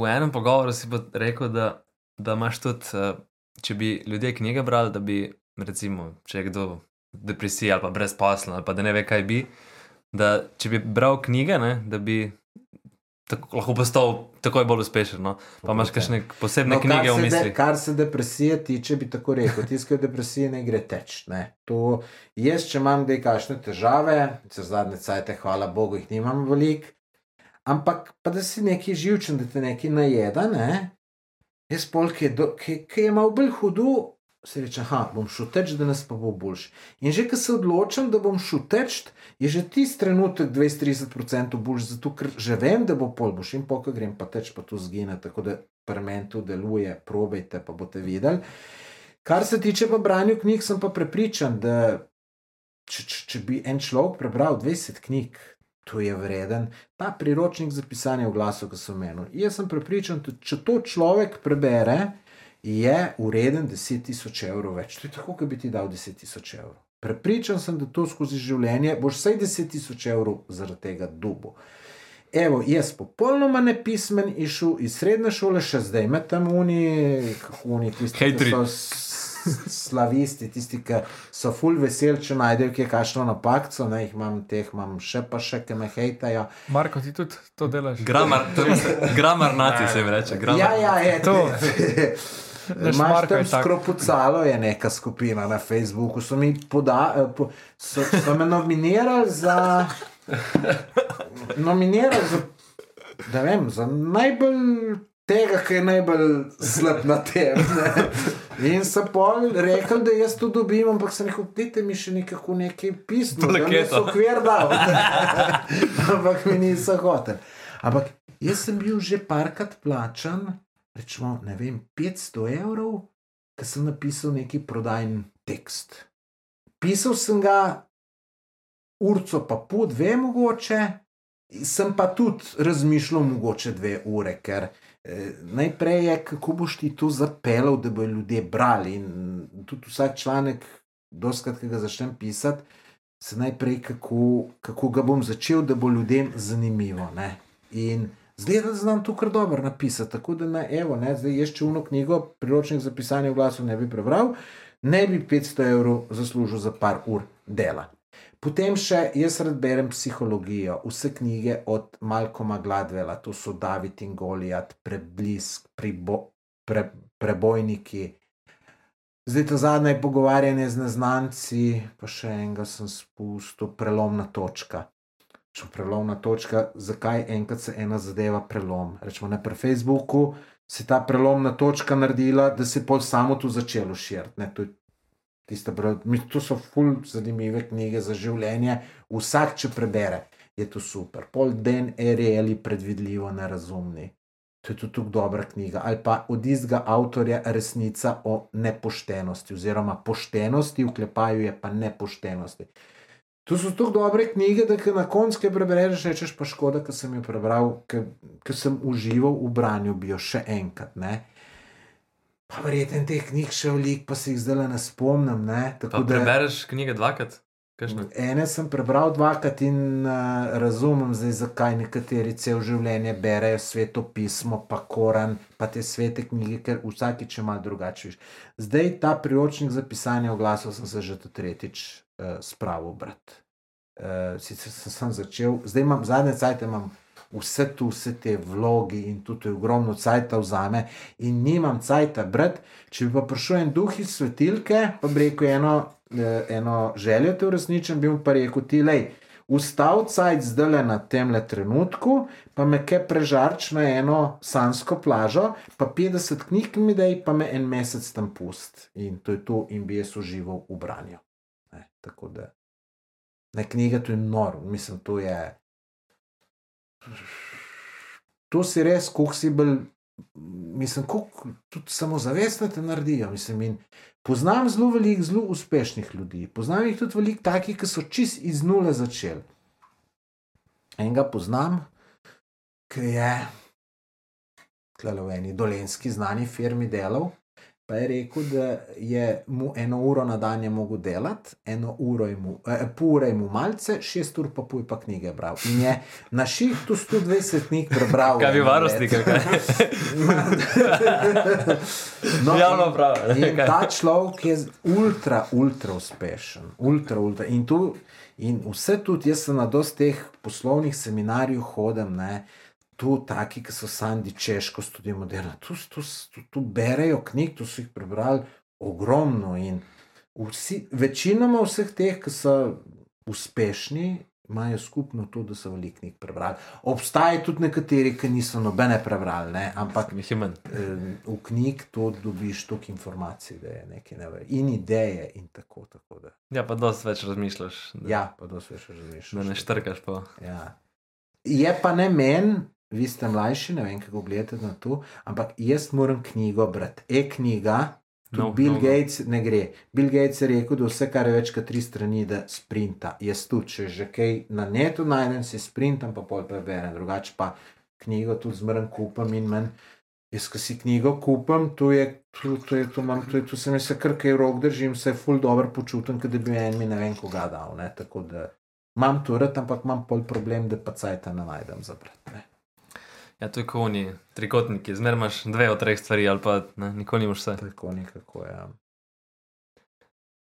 Speaker 3: V enem pogovoru si pa rekel, da, da imaš tudi, eh, če bi ljudje knjige brali, da bi, recimo, če je kdo depresiji ali pa brezposlen ali pa da ne ve, kaj bi, da če bi bral knjige, ne, da bi tako, lahko postal takoj bolj uspešen. No? Pa imaš kakšne posebne no, knjige v
Speaker 4: se
Speaker 3: misli.
Speaker 4: De, kar se depresije tiče, bi tako rekel, tiskaj depresije ne gre teč. Ne. To, jaz, če imam zdaj kakšne težave, se zadnje cajte, hvala Bogu, jih nimam veliko, ampak pa da si neki živčen, da te neki najeda, ne. Jaz pol, ki je, do, ki, ki je malo bolj hudo, se reče, aha, bom šel teč, da nas pa bo boljši. In že, ko se odločim, da bom šel teč, je že tisti trenutek 20-30% boljši, zato ker že vem, da bo pol boš in pokaj grem pa teč, pa to zgine, tako da fermentu deluje, probejte, pa boste videli. Kar se tiče pa branja knjig, sem pa prepričan, da če, če, če bi en človek prebral 20 knjig, to je vreden. Ta priročnik za pisanje v glasu, ki sem omenil. Jaz sem prepričan, da če to človek prebere, je ureden 10 tisoč evrov več. To je tako, kot bi ti dal 10 tisoč evrov. Prepričan sem, da to skozi življenje boš vsaj 10 tisoč evrov zaradi tega dubu. Evo, jaz popolnoma nepismen, išel iz srednje šole, še zdaj med tam oni, kako oni tisti, ki so slavisti, tisti, ki so full vesel, če najdejo kje kašno napakco, ne jih imam, teh imam še pa še, ki me hejtajo.
Speaker 5: Marko, ti tudi to delaš?
Speaker 3: Gramar, to je gramar naci se jim reče. Gramar.
Speaker 4: Ja, ja, je
Speaker 5: To. *laughs*
Speaker 4: Imaš tam skropucalo, je neka skupina na Facebooku. So, mi poda, eh, po, so, so me nominirali za. Nominirali za, da vem, za najbolj tega, ki je najbolj slab na tem. Ne? In so pol rekli, da jaz to dobim, ampak sem rekel, dajte mi še nekako nekaj pismo, da mi so okvir dal. *laughs* ampak mi niso hoteli. Ampak jaz sem bil že parkrat plačan, rečemo, ne vem, 500 evrov, ker sem napisal neki prodajni tekst. Pisal sem ga, urco pa pol, dve mogoče, sem pa tudi razmišljal, mogoče dve ure, ker eh, najprej je, kako boš ti to zapeljal, da bodo ljudje brali. In tudi vsak članek, doskrat, ki ga začnem pisati, se najprej, kako, kako ga bom začel, da bo ljudem zanimivo. Ne? In zdaj da znam to kar dobro napisati. Tako da, na, evo, ne, zdaj jaz če uno knjigo, priročnik za pisanje v glasu ne bi prebral, ne bi 500 evrov zaslužil za par ur dela. Potem še jaz rad berem psihologijo, vse knjige od Malcolma Gladwella, to so David in Goliat, preblisk, pribo, pre, prebojniki. Zdaj to zadnje pogovarjanje z neznanci, pa še enega sem spustil, prelomna točka. Če prelomna točka, zakaj enkrat se ena zadeva prelom? Rečemo na Facebooku se je ta prelomna točka naredila, da se je pol samo tu začelo širiti. to je to so ful zanimive knjige za življenje. Vsak, če prebere, je to super. Pol den Arieli predvidljivo nerazumni. To je tudi dobra knjiga. Ali pa od istega avtorja Resnica o nepoštenosti, oziroma poštenosti, v klepaju je pa nepoštenosti. To so tako dobre knjige, da na koncu kaj prebereš, rečeš pa škoda, ker sem jo prebral, ker sem užival v branju, bi jo še enkrat. Ne? Pa verjetno teh knjig še veliko, pa se jih zdaj ne spomnim. Ne?
Speaker 3: Pa
Speaker 4: Tako da
Speaker 3: prebereš knjige dvakrat? Kakšne?
Speaker 4: ene sem prebral dvakrat in uh, razumem zdaj, zakaj nekateri cel življenje berejo sveto pismo, pa koran, pa te svete knjige, ker vsakič malo drugače. Zdaj ta priročnik za pisanje v glasu sem se že to tretjič uh, spravil brat. Uh, sicer sem, sem začel, zdaj imam zadnje cajt, imam vse tu, vse te vlogi in tudi ogromno cajta vzame in nimam cajta brati. Če bi pa prišel en duh iz svetilke, pa bi rekel eno, eh, eno željo te uresničen, bi mu pa rekel ti, lej, Ustav cajt zdaj na tem trenutku, pa me kaj prežarč na eno sansko plažo, pa 50 knjig mi daj, pa me en mesec tam pust. In to je to, in bi jaz užival v branju. Tako da. Ne, knjiga to je noro, mislim, to je. To si res, koliko si bil, mislim, koliko tudi samozavestno te naredijo. Mislim, in poznam zelo veliko zelo uspešnih ljudi, poznam jih tudi veliko takih, ki so čist iz nule začeli. Enega poznam, ki je tukaj v eni dolenski znani firmi delal. Pa je rekel, da je mu eno uro na dan je mogel delati, eno uro je mu, eh, pol ure je mu malce, šest ur pa pol pa knjige bral. In je na šihtu 120 knjig prebral.
Speaker 3: Kaj bi varnostnik, kaj? *laughs*
Speaker 4: No,
Speaker 3: Javno kaj?
Speaker 4: ta človek je ultra, ultra uspešen. Ultra, ultra. In, tu, in vse tudi, jaz sem na dosti teh poslovnih seminarjev hodem, ne, tu taki, ki so Sandi Češko študijemo dela, tu, tu, tu, tu berejo knjig, tu so jih prebrali ogromno. In vsi, večinoma vseh teh, ki so uspešni, imajo skupno to, da so veliko knjig prebrali. Obstajajo tudi nekateri, ki niso nobene prebrali, ne, ampak
Speaker 3: je manj.
Speaker 4: eh, v knjig to dobiš toliko informacij, da je nekaj nevrjetnega. In ideje, in tako. tako da.
Speaker 3: Ja, pa dosti več razmišljaš. Da,
Speaker 4: Ja, pa da se še razmišljaš.
Speaker 3: Da ne štrkaš pa.
Speaker 4: Ja. Je pa ne meni, vi ste mlajši, ne vem, kako gledate na to, ampak jaz moram knjigo brati. E-knjiga, tudi
Speaker 3: No,
Speaker 4: Bill
Speaker 3: no,
Speaker 4: no,
Speaker 3: no.
Speaker 4: Gates ne gre. Bill Gates je rekel, da vse, kar je več kot tri strani, da sprinta. Jaz tudi, če že kaj na netu najdem, si sprintam, pa pol preberem, drugače pa knjigo tudi zmeren kupam in manj. Jaz, ki si knjigo kupam, to je, to, to je, to imam, to je, to se mi se kar kaj rok držim, se ful dobro počutim, kot da bi en mi ne vem koga dal. Ne? Tako da imam to rad, ampak imam pol problem, da pa cajta ne najdem za brati. ne.
Speaker 3: Ja, to je kot oni trikotniki, zmeraj imaš dve od treh stvari, ali pa ne, nikoli nimaš vse.
Speaker 4: Tako nekako je. Ja.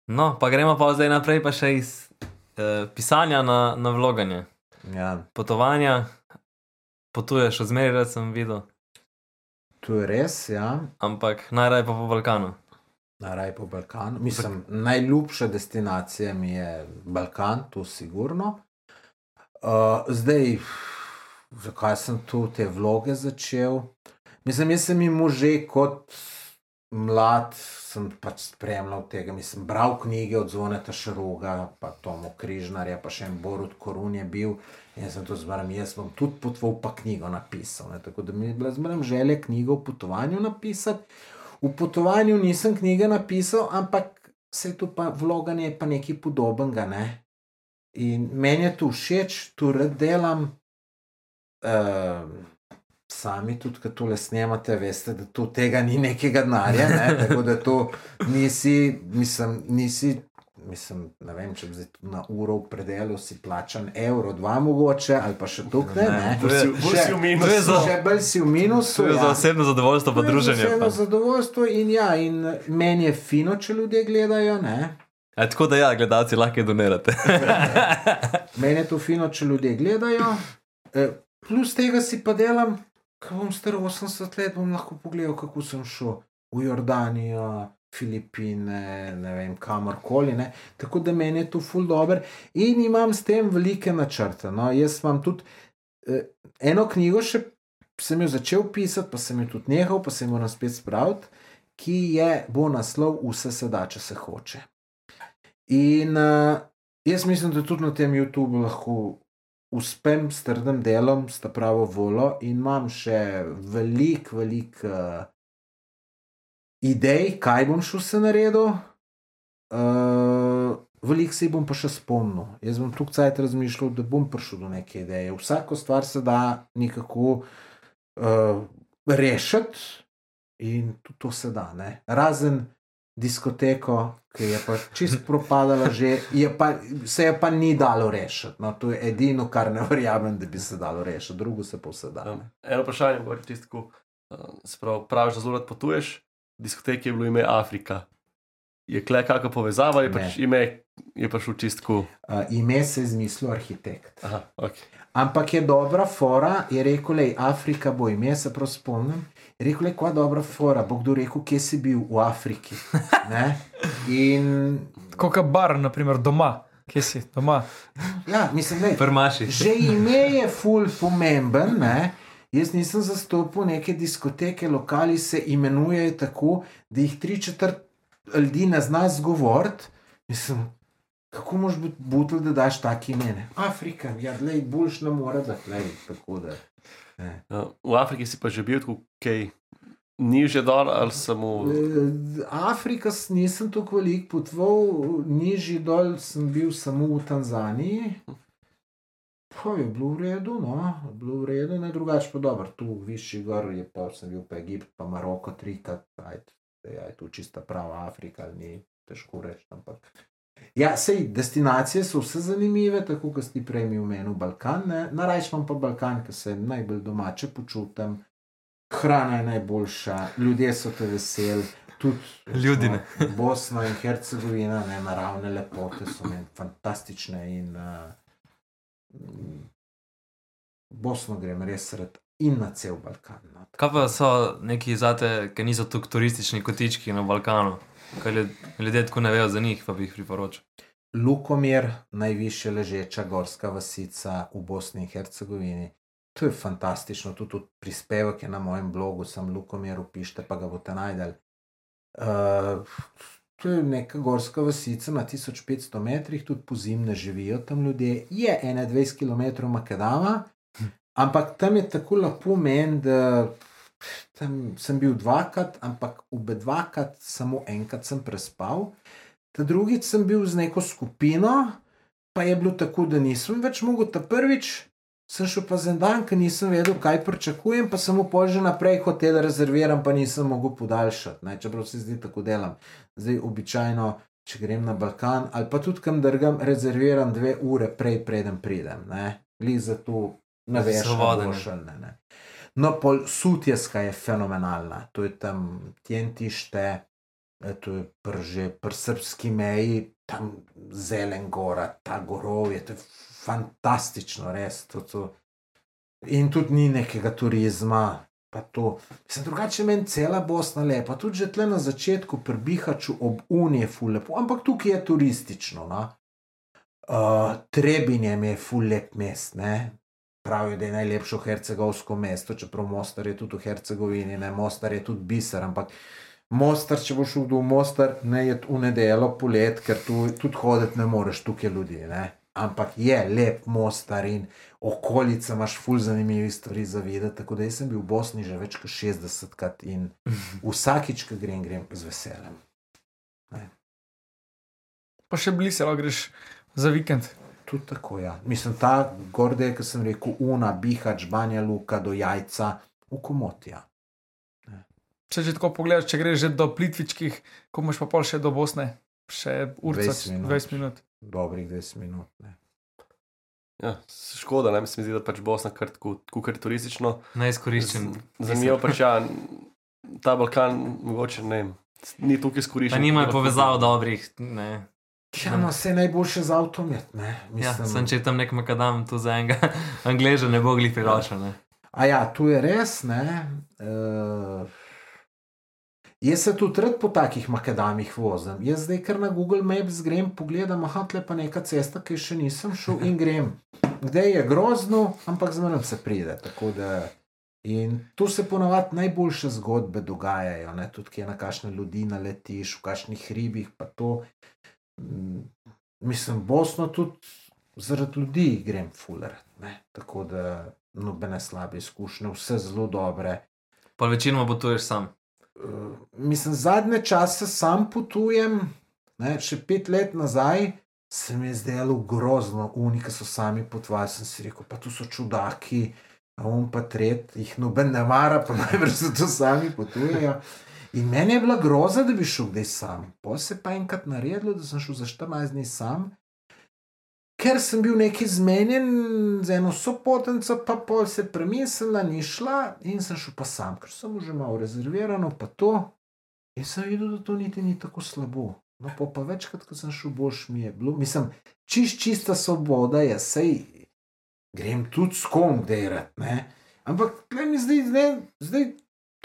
Speaker 3: No, pa gremo pa zdaj naprej, pa še iz eh, pisanja na, na vloganje.
Speaker 4: Ja,
Speaker 3: Potovanja, potuješ odmeraj, rad sem videl,
Speaker 4: to je res, ja.
Speaker 3: ampak najraje pa po Balkanu.
Speaker 4: Naraj po Balkanu. Mislim, najljubša destinacija mi je Balkan, to sigurno. Uh, zdaj, zakaj sem tu te vloge začel? Mislim, jaz sem jim že kot mlad, sem pač spremljal tega. Mislim, bral knjige od Zvoneta Šaroga, pa Tomo Križnarja, pa še en Borut Korun je bil. In jaz sem to zmeraj, jaz bom tudi potoval, pa knjigo napisal. Ne? Tako da mi je bila zmeraj želja knjigo o potovanju napisati. V potovanju nisem knjige napisal, ampak se tu pa vloganje je pa nekaj podobnega. Ne? In meni je to všeč, tu rad delam. Uh, sami tudi, ki tole snemate, veste, da to tega ni nekega denarja. Ne? Tako da to nisi, mislim, nisi. Mislim, ne vem, če bi tu na uro v predelu si plačan evro, dva mogoče, ali pa še tukaj. Ne, ne.
Speaker 3: je-
Speaker 6: Bolj si v minusu.
Speaker 3: za-
Speaker 4: Še bolj si v minusu.
Speaker 3: Je za
Speaker 4: ja.
Speaker 3: osebno zadovoljstvo, pa druženje.
Speaker 4: Vseeno
Speaker 3: Pa.
Speaker 4: zadovoljstvo in ja, in meni je fino, če ljudje gledajo. Ne?
Speaker 3: E, tako da, ja, gledalci lahko donirate. *laughs*
Speaker 4: Meni je to fino, če ljudje gledajo. E, plus tega si pa delam, ko bom star 80 let, bom lahko pogledal, kako sem šel v Jordanijo. Filipine, ne vem, kamorkoli. Ne. Tako da meni je to ful dobr in imam s tem velike načrte. No. Jaz imam tudi eh, eno knjigo, še sem jo začel pisati, pa sem jo tudi nehal, pa sem jo moram spet spraviti, ki je, bo naslov Vse se da, če se hoče. In uh, jaz mislim, da tudi na tem YouTubu lahko uspem s trdim delom, s ta pravo volo in imam še veliko, veliko uh, idej, kaj bom šel se naredil. Uh, Veliko se jih bom pa še spomnil. Jaz bom tukaj cajt razmišljal, da bom prišel do neke ideje. Vsako stvar se da nekako uh, rešiti, in tudi to se da. Ne? Razen diskoteko, ki je pa čist propadala, že, je pa, se je pa ni dalo rešiti. No, to je edino, kar ne verjamem, da bi se dalo rešiti, drugo se pa vse da.
Speaker 6: Um, eno vprašanje, mogoče čisto. Uh, sprav, praviš, da zelo rad potuješ, v diskoteki je bilo ime Afrika. Je kle kakšna povezava, je pač ime, je pač v čistku.
Speaker 4: Uh, ime se je izmislil arhitekt.
Speaker 6: Aha, ok.
Speaker 4: Ampak je dobra fora, je rekel, le Afrika bo ime, se prav spomnim. Je rekel, le kva dobra fora, bo kdo rekel, kje si bil v Afriki. *laughs* Ne? In
Speaker 5: Kot bar, naprimer, doma. Kje si, doma?
Speaker 4: ja, mislim, da
Speaker 3: Prmaši.
Speaker 4: že ime je ful pomemben. Ne? Jaz nisem zastopil neke diskoteke, lokali se imenujejo tako, da jih tri četrt ljudi ne zna zgovoriti. Mislim, kako moš biti butl, da daš take imene? Afrika, ja, lej, boljš ne more, da lej, tako da.
Speaker 6: Ja, v Afriki si pa že bil tako, kaj niže dol ali samo.
Speaker 4: Eh, Afrika nisem tako velik potoval, nižji dol sem bil samo v Tanzaniji. Pa je bilo v redu, no, bilo v redu, ne drugače pa dobro, tu višji gor je pa sem bil pa Egipt, pa Maroko trikrat, ajde, zdaj je tu čista prava Afrika, ni težko reči, ampak. Ja, sej, destinacije so vse zanimive, tako kot si prej mi omenil Balkan, ne? narajš imam pa Balkan, ker se najbolj domače počutim, hrana je najboljša, ljudje so te veseli. Tudi
Speaker 3: Ljudi ne.
Speaker 4: Bosna in Hercegovina, ne, naravne lepote so meni fantastične. In, uh, Bosno grem res rad in na cel Balkan. No.
Speaker 3: Kaj pa so neki zate, ki niso tako turistični kotički na Balkanu? Kaj ljud- ljudje tako ne vejo za njih, pa bi jih priporočil.
Speaker 4: Lukomir, najviše ležeča gorska vasica v Bosni in Hercegovini. To je fantastično, tudi, tudi prispevek je na mojem blogu, sem Lukomir, upišite pa ga boste najdel. Uh, to je neka gorska vasica na 1500 metrih, tudi po zimne živijo tam ljudje. Je 21 km Makedama, ampak tam je tako lepo meni, da tam sem bil dvakrat, ampak obe dvakrat, samo enkrat sem prespal. Ta drugič sem bil z neko skupino, pa je bilo tako, da nisem več mogel. Ta prvič sem šel pa za en dan, ker nisem vedel, kaj pričakujem, pa sem pol že naprej hotel rezervirati, pa nisem mogel podaljšati. Ne? Čeprav se zdi tako delam. Zdaj, običajno, če grem na Balkan ali pa tudi kam drgam, rezerviram dve ure prej, preden pridem. Glej za to, ne veš,
Speaker 3: je.
Speaker 4: boš ne. No, pol sutjeska je fenomenalna, to je tam tjentište, E, to je pr, že pri srpski meji, tam zelen gora, ta gorovje, to je fantastično, res. To, to. In tudi ni nekega turizma. Pa to. Sem drugače meni cela Bosna lepa, tudi že tle na začetku pri Bihaču ob Uniji je ful lepo, ampak tukaj je turistično. No? Uh, Trebinjem je ful lep mest, ne? Pravijo, da je najlepše hercegovsko mesto, čeprav Mostar je tudi v Hercegovini, ne Mostar je tudi biser, ampak Mostar, če boš šel v Mostar, ne je v nedeljo polet, ker tu tudi hoditi ne moreš, tukaj je ljudi. Ne? Ampak je lep Mostar in okolica, imaš ful zanimivih stvari za videti. Tako da jaz sem bil v Bosni že več kot 60 krat in *laughs* vsakič, ko grem, grem z veseljem.
Speaker 5: Pa še blizu, lahko greš za vikend.
Speaker 4: Tudi tako, ja. Mislim, ta gorde, ki sem rekel, Una, Bihač, Banja Luka, do jajca, v komotija.
Speaker 5: Če že tako pogledaš, če greš že do Plitvičkih, ko imaš pa pol še do Bosne, še urca,
Speaker 4: 20 minut.
Speaker 5: 20 minut.
Speaker 4: Dobrih 20 minut. Ne.
Speaker 6: Ja, škoda, ne, se mi zdi, da pač Bosna kar tako, tako kar turistično.
Speaker 3: Neizkoriščen.
Speaker 6: Z- Zanimivo pač, ja, ta Balkan, mogoče ne, vem, ni tukaj
Speaker 3: Pa
Speaker 6: izkoriščen.
Speaker 3: nimajo
Speaker 6: tako,
Speaker 3: povezav dobrih. Ne.
Speaker 4: Ja, no, vse najboljše za avtomet. Ne.
Speaker 3: Ja,
Speaker 4: Mislim,
Speaker 3: sem če je tam nek makadam, tu za enega *laughs* angleža ne bo glih priročen.
Speaker 4: A ja, tu je res. Ne, uh, jaz se tudi rad po takih makadamih vozim. Jaz zdaj kar na Google Maps grem, pogledam, aha, tle pa neka cesta, ki še nisem šel in grem. Kdaj je grozno, ampak zmeraj se pride. Da, in tu se ponavadi najboljše zgodbe dogajajo, ne? tudi kje na kakšne ljudi naletiš, v kakšnih hribih. pa to. Mm, Mislim, Bosno tudi zaradi ljudi grem fuler. Ne? Tako da nobene slabe izkušnje, vse zelo dobre.
Speaker 3: Pa večinoma potuješ sam.
Speaker 4: Uh, mislim, zadnje čase sam potujem, ne, še pet let nazaj se mi je zdelo grozno, unike so sami potovali. Sem si rekel, pa tu so čudaki, a um pa tret, jih noben ne mara, pa *laughs* najbrž se to sami potujejo. In meni je bila groza, da bi šel kdaj sam. Po se pa enkrat naredilo, da sem šel za 14 dni sam. Ker sem bil neki zmenjen z eno sopotnico, pa pol se premislila, ni šla in sem šel pa sam, ker sem že malo rezervirano, pa to. In sem videl, da to niti ni tako slabo. No, pa, pa večkrat, ko sem šel, boš mi je bilo, mislim, čist, čista svoboda je, sej grem tudi s kom delati. Ampak tle mi zdaj, zdaj, zdaj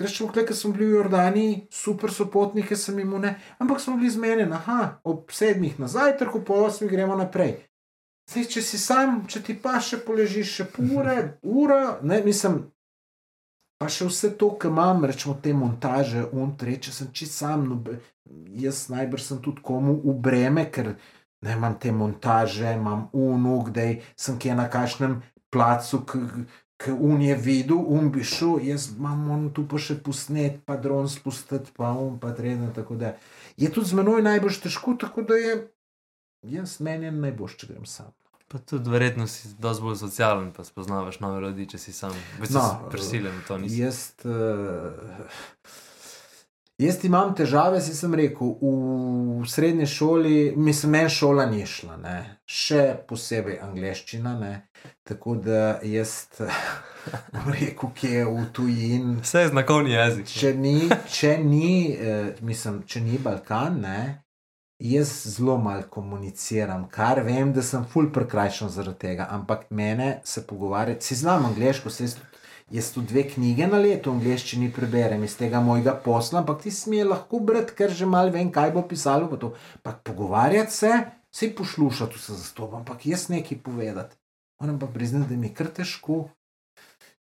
Speaker 4: rečemo, ker smo bili v Jordani, super so potnike, sem jim ne, ampak smo bili zmenjeni, aha, ob sedmih na zajtrk, po osmih gremo naprej. Zdaj, če si sam, če ti pa še poležiš, še pol ure, ura, ne, mislim, pa še vse to, kar imam, rečemo te montaže, untre, če sem čist sam, no, jaz najbrž sem tudi komu v breme, ker ne imam te montaže, imam unuk, da sem kje na kakšnem placu, ki un je videl, un bi šel, jaz imam on tu pa še posnet, pa dron spustiti, pa un pa treden, je tudi z menoj najbolj težko, tako da je, jaz meni najbolj, če grem sam.
Speaker 3: Pa tudi verjetno si dosti bolj socialen, pa spoznavaš nove ljudi, če si sam. Več
Speaker 4: no,
Speaker 3: prisiljen v to nisi.
Speaker 4: Jaz, uh, jaz imam težave, si sem rekel, v srednji šoli, mislim, meni šola ni šla, ne. še posebej angliščina. Ne. Tako da jaz, *laughs* rekel, ki je v tujini.
Speaker 3: Vse je znakovni jezik.
Speaker 4: Če ni, če ni, eh, mislim, če ni Balkan, ne, jaz zelo malo komuniciram, kar vem, da sem ful prekrajšan zaradi tega, ampak mene se pogovarjati, si znam angliško, se jaz, jaz tu dve knjige na leto v angliščini preberem iz tega mojega posla, ampak ti smije lahko brati, ker že malo vem, kaj bo pisalo, pa. Ampak pogovarjati se, se poslušati vse za to, ampak jaz nekaj povedati. Moram pa priznati, da mi je kar težko.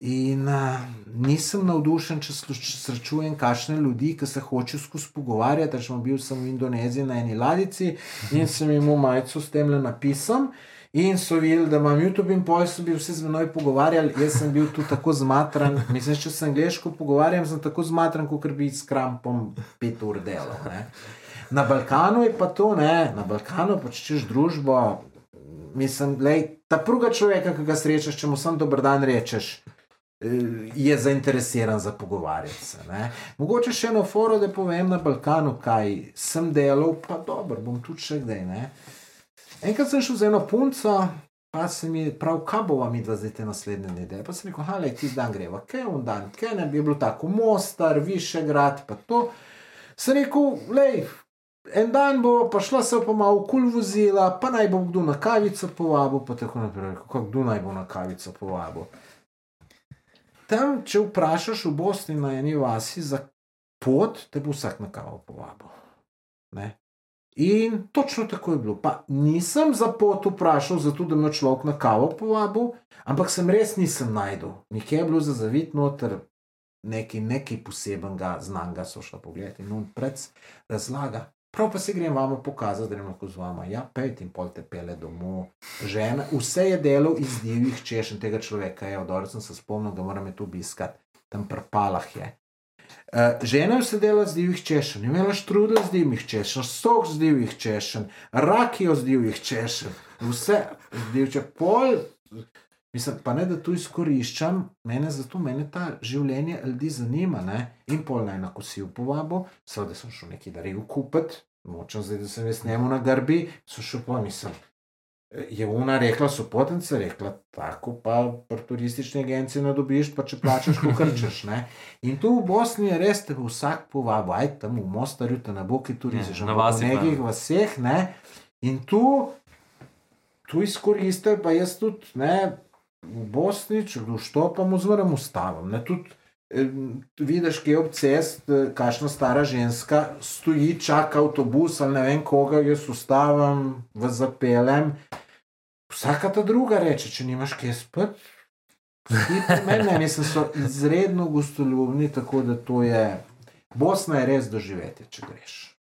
Speaker 4: In uh, nisem navdušen, če če srečujem kašne ljudi, ki se hočejo skozi pogovarjati. Rečemo, bil sem v Indoneziji na eni ladici in sem jim v majico s tem le napisal. In so videli, da imam YouTube in pol so bili vsi z menoj pogovarjali, jaz sem bil tu tako zmatran. Mislim, če se angliško pogovarjam, sem tako zmatran, kot bi s krampom pet ur delal. Ne. Na Balkanu je pa to, ne, na Balkanu počutiš družbo. Mislim, lej, ta druga človeka, ki ga srečaš, če mu samo dober dan rečeš, eh, je zainteresiran za pogovarjati se. Ne. Mogoče še eno foro, da povem na Balkanu, kaj sem delal, pa dobro, bom tudi še kdaj. Ne. Enkrat sem šel z eno punco, pa se mi prav, kaj bova mi dva zdaj te naslednje nedelje. Pa sem rekel, hale, ti dan greva, kaj je on dan, kaj ne bi bilo tako, Mostar, Višegrad, pa to. Sem rekel, lej, en dan bo pa šla se pa malo kul vozila, pa naj bo kdo na kavico povabil, pa tako naprej. Kako kdo naj bo na kavico povabil? Tam, če vprašaš v Bosni na eni vasi za pot, te bo vsak na kavo povabil. Ne? In točno tako je bilo. Pa nisem za pot vprašal, zato da me človek na kavo povabil, ampak sem res nisem najdel. Nikje je bilo za zavit noter nekaj, nekaj posebenega, znanga so šla pogledati in on pred razlaga. Prav pa se grem vama pokazati, da grem lahko z vama. Ja, pet in pol te pele domov. Žena, vse je delal iz divjih češenj tega človeka. Ja, dobro sem se spomnil, da moram je tu obiskati, tam prpalah je. Uh, žena je sedela z divjih češenj, imela štrudel z divjih češenj, sok z divjih češenj, rakijo z divjih češenj, vse z divjih pol. Mislim, pa ne da tu izkoriščam, mene zato mene ta življenje ljudi zanima. Ne? In pol naj na kosil povabo, seveda sem šel neki daril kupiti, močem zdaj, da sem jaz njemu na grbi, sem šel pa mislim. Je una rekla, so potence, rekla, tako pa pri turistični agenciji ne dobiš, pa če plačaš, ko krčeš. Ne? In tu v Bosni je res te vsak povabil, aj tam v Mostarju, te na boki turisti, že
Speaker 3: na vasi pa.
Speaker 4: nekih vaseh, ne. In tu, tu izkoristil, pa jaz tudi, ne, v Bosni, če kdo štopam, oziroma ustavim. Ne, tudi, eh, Vidiš, ki je ob cest, eh, kakšna stara ženska stoji, čaka avtobus ali ne vem koga, jaz ustavim, v zapeljem. Vsaka ta druga reče, če nimaš kje spati. Meni, mislim, so izredno gostoljubni, tako da to je. Bosna je res doživeti, če greš.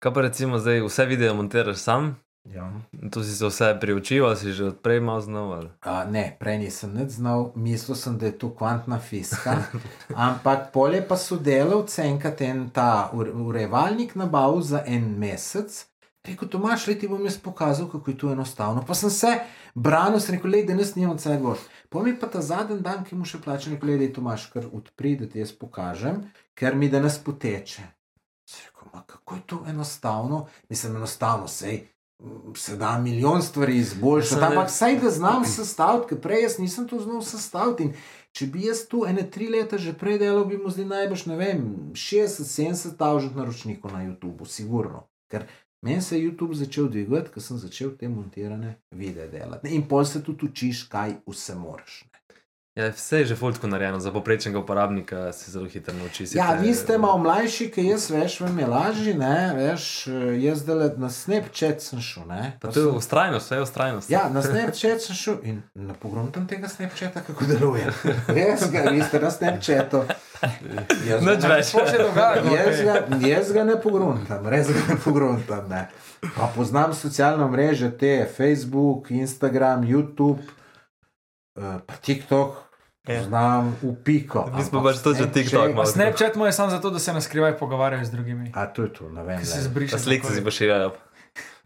Speaker 3: Kaj pa recimo zdaj, vse videe montiraš sam,
Speaker 4: Ja.
Speaker 3: tu si se vse priučil, si že odprej malo znal. Ali?
Speaker 4: A, ne, prej nisem nič znal, mislil sem, da je to kvantna fiska. *laughs* Ampak polje pa so delavci enkrat en ta ure- urevalnik nabavil za en mesec. Rekel, Tomaš, le ti bom jaz pokazal, kako je to enostavno. Pa sem se branil, sem rekel, le da nas nimam cel boš. Pomi pa ta zadnji dan, ki mu še plačam, rekel, le da je Tomaš, kar odpri, da ti jaz pokažem, ker mi da nas poteče. Sem rekel, ma kako je to enostavno? Mislim, enostavno, sej. Se da milijon stvari izboljšati, ampak vsaj da znam sestaviti, ker prej jaz nisem to znal sestaviti. In če bi jaz tu ene tri leta že prej delal, bi mu zdaj najbrž, ne vem, 60-70 tavžent naročnikov na YouTubu, sigurno. Ker meni se je YouTube začel dvigati, ker sem začel te montirane videe delati. In pol se tudi učiš, kaj vse moraš.
Speaker 3: Ja, vse je že fultko narejeno, za poprečnega uporabnika se zelo hitro nauči.
Speaker 4: Ja,
Speaker 3: te-
Speaker 4: vi ste malo mlajši, ki jaz, veš, vam je lažje, ne, veš, jaz zdaj na Snapchat sem šel, ne.
Speaker 3: Pa
Speaker 4: Pa
Speaker 3: to je ustrajnost, vse je ustrajnost.
Speaker 4: Ja, na Snapchat sem šel in ne pogruntam tega Snapchata, kako deluje. Res ga, vi ste na Snapchatu.
Speaker 3: Nič več. *laughs*
Speaker 4: Jaz ga, jaz ga ne pogruntam, res ga ne pogruntam. Ne. Pa poznam socialne mreže, te Facebook, Instagram, YouTube, eh, pa TikTok.
Speaker 3: Ja.
Speaker 4: Znam v piko.
Speaker 3: Mi smo pač tudi že TikTok.
Speaker 5: Snapchat mu je samo zato, da se na skrivaj pogovarjajo z drugimi.
Speaker 4: A to je to, ne vem.
Speaker 5: Ki se.
Speaker 3: Pa slike si pošiljajo.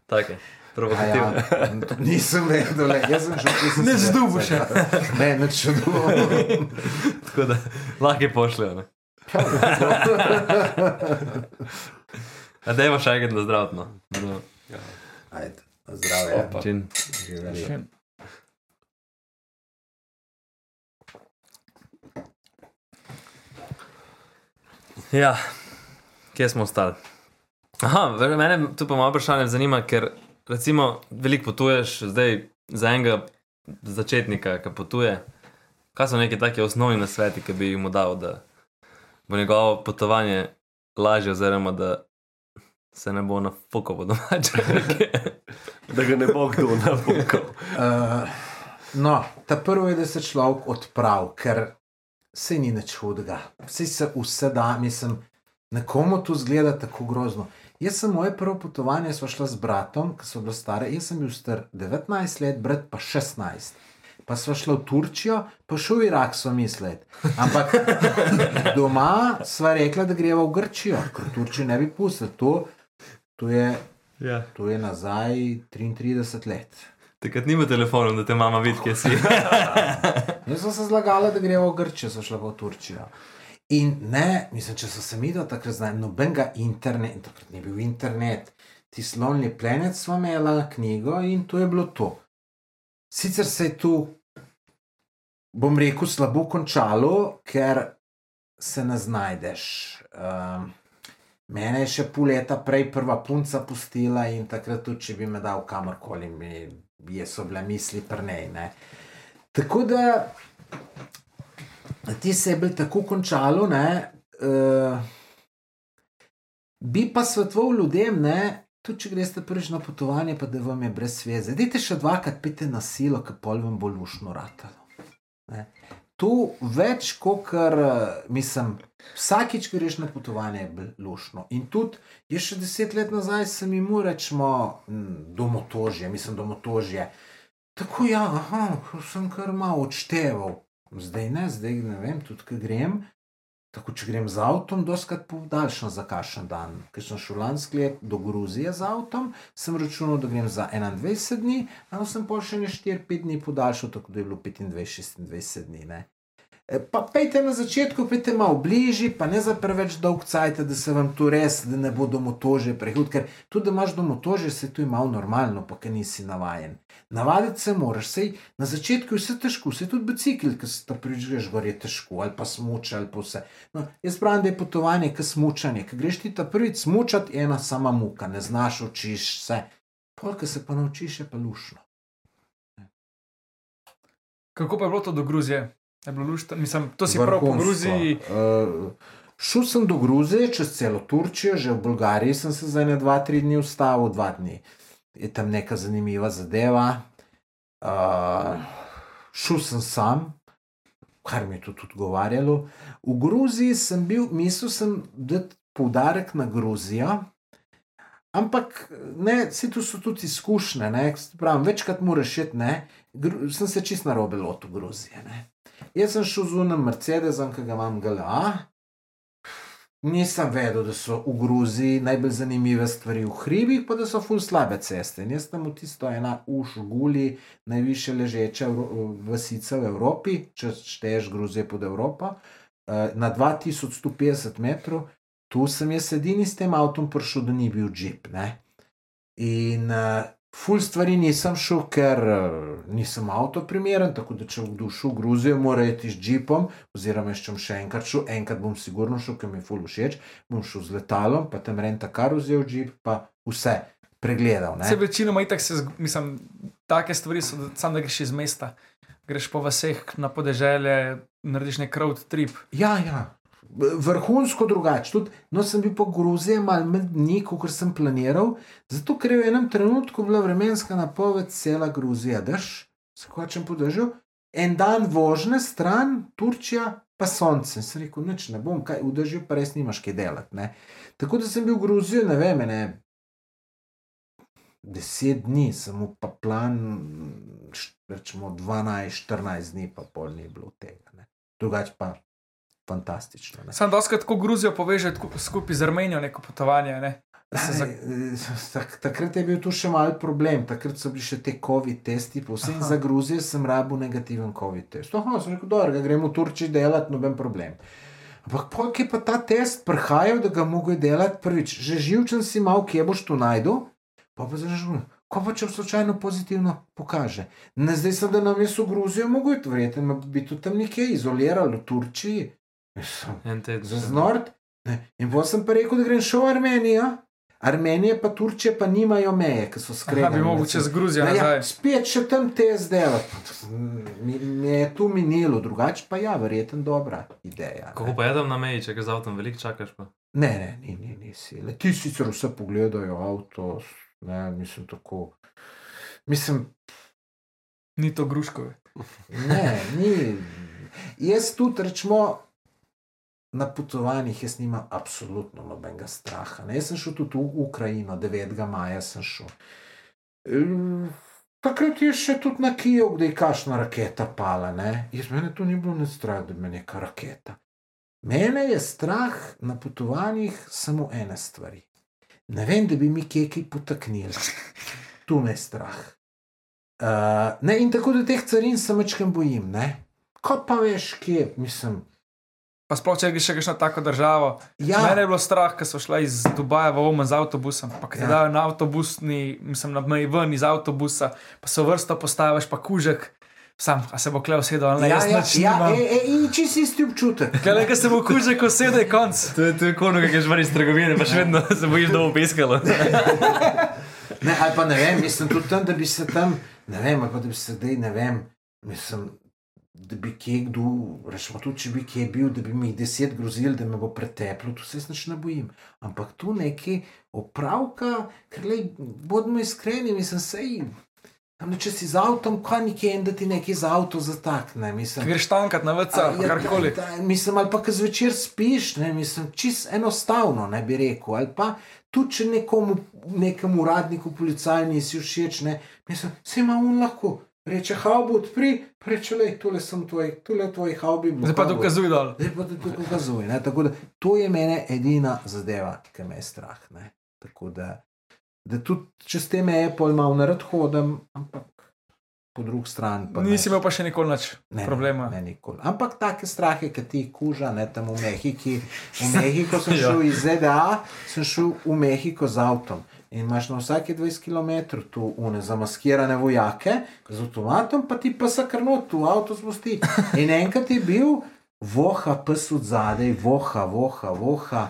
Speaker 3: Tako je. Provokativno.
Speaker 4: Ja, nisem vedel, le. jaz sem šel čez
Speaker 5: Nič zdubo še.
Speaker 4: Ne, nič čudo.
Speaker 3: Tako da lahko pošljajo. ne. A dajmo še enkrat na zdravotno. No.
Speaker 4: Ajde, zdravje.
Speaker 6: Opa.
Speaker 3: Čin.
Speaker 4: Živeli.
Speaker 3: Ja, kje smo ostali? Aha, mene tu pa malo vprašanje zanima, ker recimo veliko potuješ, zdaj za enega začetnika, ki potuje. Kaj so neki taki osnovni nasveti, ki bi jim mu dal, da bo njegovo potovanje lažje, oziroma da se ne bo nafukal po domače?
Speaker 6: Da ga ne bo kdo napukal.
Speaker 4: Uh, no, ta prvo je, da se človek odpravi, ker se ni nič hudega. Vsi se vse da, mislim, nekomu to zgleda tako grozno. Jaz sem moje prvo potovanje, šla z bratom, ki so bili stari, jaz sem bil star 19 let, brat pa 16. Pa sva šla v Turčijo, pa šel v Irak, so mislili. Ampak *laughs* doma sva rekla, da greva v Grčijo, ker Turčijo ne bi pustili. To, to, je,
Speaker 3: ja.
Speaker 4: to je nazaj 33 let.
Speaker 3: Takrat nima telefonov, da te mama vidi, kje si. *laughs*
Speaker 4: Jaz sem se zlagala, da gremo v Grčijo, so šla pa v Turčijo. In ne, mislim, če so se mi do takrat znali, nobenega interneta, takrat ni bil internet, ti slovni planet smo imela knjigo in to je bilo to. Sicer se je tu, bom rekel, slabo končalo, ker se ne znajdeš. Um, mene je še pol leta prej prva punca pustila in takrat tudi, če bi me dal kamorkoli, mi je so bile misli prnej. Ne. Tako da ti se je bilo tako končalo, ne, uh, bi pa svetoval ljudem, ne, tudi če greste prvič na potovanje, pa da vam je brez sveze. Dajte še dvakrat pite na silo, ki pol vam bo lušno ratalo. Tu več kot kar, eh, mislim, vsakič, ko greš na potovanje, je lušno. In tudi, je še deset let nazaj, sem jim rečemo, domotožje, mislim, domotožje. Tako ja, aha, sem kar malo odšteval. Zdaj ne, zdaj ne vem, tudi ko grem. Tako, če grem z avtom, doskrat podaljšam za kašen dan. Ker sem šel lanski let do Gruzije z avtom, sem računal, da grem za 21 dni, ampak sem pa še ne 4-5 dni podaljšal, tako da je bilo 25-26 dni. Ne. E, Pa pejte na začetku, pejte malo bližje, pa ne za preveč dolg cajt, da se vam tu res, da ne bo domotožje prehud, ker tudi, da imaš domotožje, se tu malo normalno, pa ker nisi navajen. Navaditi se moraš, sej na začetku je vse težko, se tudi bicikl, ki se ta prižgeš gor, je težko, ali pa smuča, ali pa vse. No, jaz pravim, da je potovanje, ki smučanje, ki greš ti ta prvič smučati, je ena sama muka, ne znaš, učiš vse. Polk se pa naučiš, je pa lušno.
Speaker 5: Kako pa je bilo to do Gruzije? Je bilo luštno, mislim, to si prav po
Speaker 4: Vrhunsko.
Speaker 5: Gruziji.
Speaker 4: Uh, šel sem do Gruzije, čez celo Turčijo, že v Bolgariji sem se za ne dva, tri dni ustavil, dva dni. Je tam neka zanimiva zadeva. Uh, šel sem sam, kar mi je tudi odgovarjalo. V Gruziji sem bil, mislil sem, da poudarek na Gruzijo. Ampak, ne, si tu so tudi izkušnje, ne, pravim, večkrat moraš iti, ne, Gru, sem se čist na robe lotil Gruzije, ne. Jaz sem šel z unem Mercedesom, ki ga imam GLA. Nisem vedel, da so v Gruziji najbolj zanimive stvari v hribih, pa da so ful slabe ceste. In jaz sem v tisto ena uš guli, najviše ležeča vasica v Evropi, če šteješ Gruzijo pod Evropo, eh, na 2150 metrov, tu sem jaz edini s tem avtom prišel, da ni bil džip. Ne? In uh, ful stvari nisem šel, ker uh, nisem avto primeren, tako da če kdo šel v Gruzijo, mora iti z džipom, oziroma če bom še enkrat šel, enkrat bom sigurno šel, ker mi je ful všeč, bom šel z letalom, pa tam renta kar vzel džip, pa vse pregledal. Ne?
Speaker 5: Se večinoma itak se, mislim, take stvari so, da, sam da greš iz mesta. Greš po vseh na podeželje, narediš nek road trip.
Speaker 4: Ja, ja. Vrhunsko drugače. Tudi, no, sem bil po Gruziji malo manj dni, kot sem planiral, zato ker je v enem trenutku bila vremenska napoved cela Gruzija, daš, se hočem podežil, en dan vožne stran, Turčija, pa sonce. Sem rekel, nič ne bom, kaj vdržil, pa res nimaš kaj delati. Ne. Tako da sem bil v Gruziji, ne vem, ne. Deset dni, samo pa plan, rečemo 12-14 dni, pa pol ni bilo tega. ne. Drugače pa fantastično. Ne.
Speaker 5: Sam doskrat tako Gruzijo poveže skupaj z Armenijo neko potovanje. Ne? Za-
Speaker 4: Tak, takrat je bil tu še mal problem, takrat so bili še te COVID testi, povsem za Gruzijo sem rabil negativen COVID test. Aha, sem rekel, dobro, gremo v Turčiji delati, noben problem. Ampak pojk je pa ta test prihajal, da ga mogo delati prvič. Že živčen si mal, kje boš to najdel, pa pa zažal. Ko pa če slučajno pozitivno pokaže. Ne zdaj sem, da nam je v Gruzijo mogoče, verjetno bi tudi tam nekje izolirali v Turčiji. Za znord. In potem sem pa rekel, da grem še v Armenijo. Armenija pa Turčija pa nimajo meje, ki so
Speaker 5: Aha,
Speaker 4: skregane.
Speaker 5: bi mogel čez Gruzijo
Speaker 4: Ja,
Speaker 5: nazaj.
Speaker 4: spet še tam te zdaj. Mi, je tu minilo, drugače pa ja, verjetno dobra ideja.
Speaker 3: Kako
Speaker 4: ne.
Speaker 3: pa je tam na meji, če ga z avtom veliko čakaš? Pa?
Speaker 4: Ne, ne, ni, ni, ni sile. Ti sicer vse pogledajo, avto, ne, mislim tako. Mislim,
Speaker 5: Ni to gruškove.
Speaker 4: Ne, ni. Jaz tudi, rečemo, na potovanjih jaz nimam absolutno nobenega straha. Ne? Jaz sem šel tudi v Ukrajino, 9. maja sem šel. Ehm, Takrat je še tudi na Kijev, da je kašna raketa pala. Ne? Jaz mene tu ni bilo ne strah, da me neka raketa. Mene je strah na potovanjih samo ene stvari. Ne vem, da bi mi kje kaj potaknili. *laughs* Tu me je strah. Uh, ne, in tako da teh carin se večkrat bojim. Ne? Ko pa veš, kje, mislim.
Speaker 5: Pa sploh, če greš še kakšno tako državo.
Speaker 4: Ja,
Speaker 5: Mene je bilo strah, ker so šla iz Dubaja v Oman z avtobusom. Pa ti
Speaker 4: Ja.
Speaker 5: dajo na avtobusni, mislim, na meji ven iz avtobusa, pa se vrsto postaviš, pa kužek. Sam, a se bo kleo sedel ali ne,
Speaker 4: ja,
Speaker 5: jaz
Speaker 4: ja, ja,
Speaker 5: nimam.
Speaker 4: e, e, in čisto isti občutek.
Speaker 5: Kaj le, se bo kužek usedel, je konc.
Speaker 3: To je, to je kono, ki greš ven iz trgovine, pa še vedno se bojiš, da bo piskalo. *laughs*
Speaker 4: Ne, ali pa ne vem, mislim tudi tam, da bi se tam, ne vem, ali pa da bi se zdaj, ne vem, mislim, da bi kje kdo, rečemo tudi, če bi kje bil, da bi mi jih deset grozil, da me bo preteplo, tu se nič ne bojim. Ampak tu neki opravka, ker le, bodimo iskreni, mislim, sej. Tam, če si z avtom, kaj nekje en, da ti nekaj z avto zatakne. Mislim,
Speaker 5: Greš tankat na vrca,
Speaker 4: ja,
Speaker 5: karkoli.
Speaker 4: da, da, mislim, ali pa ki zvečer spiš, ne, mislim, čist enostavno, ne bi rekel. Ali pa tudi, če nekomu, nekemu uradniku, policaju nisi všeč, ne, mislim, se ima on lahko. Reče, haubo odpri, reče, le, tole sem tvoj, tole tvoj haubi.
Speaker 5: Zdaj pa
Speaker 4: haubo."
Speaker 5: dokazuj dol.
Speaker 4: Zdaj pa to dokazuje. ne, Tako da to je mene edina zadeva, ki me je strah. Ne. Tako da, da tudi čez te meje pol malo narad hodim, ampak po drugi strani.
Speaker 5: Nisi imel pa še nikoli nič
Speaker 4: Ne,
Speaker 5: problema.
Speaker 4: Ne, ne, nikoli. Ampak take strahe, ki ti kuža, ne tam v Mehiki. V *laughs* Mehiko sem
Speaker 3: Ja.
Speaker 4: šel iz ZDA, sem šel v Mehiko z avtom. In imaš na vsake 20 km tu une zamaskirane vojake z avtomatom, pa ti pa se krno tu avto spusti. *laughs* In enkrat je bil voha, pes od zadaj, voha, voha, voha.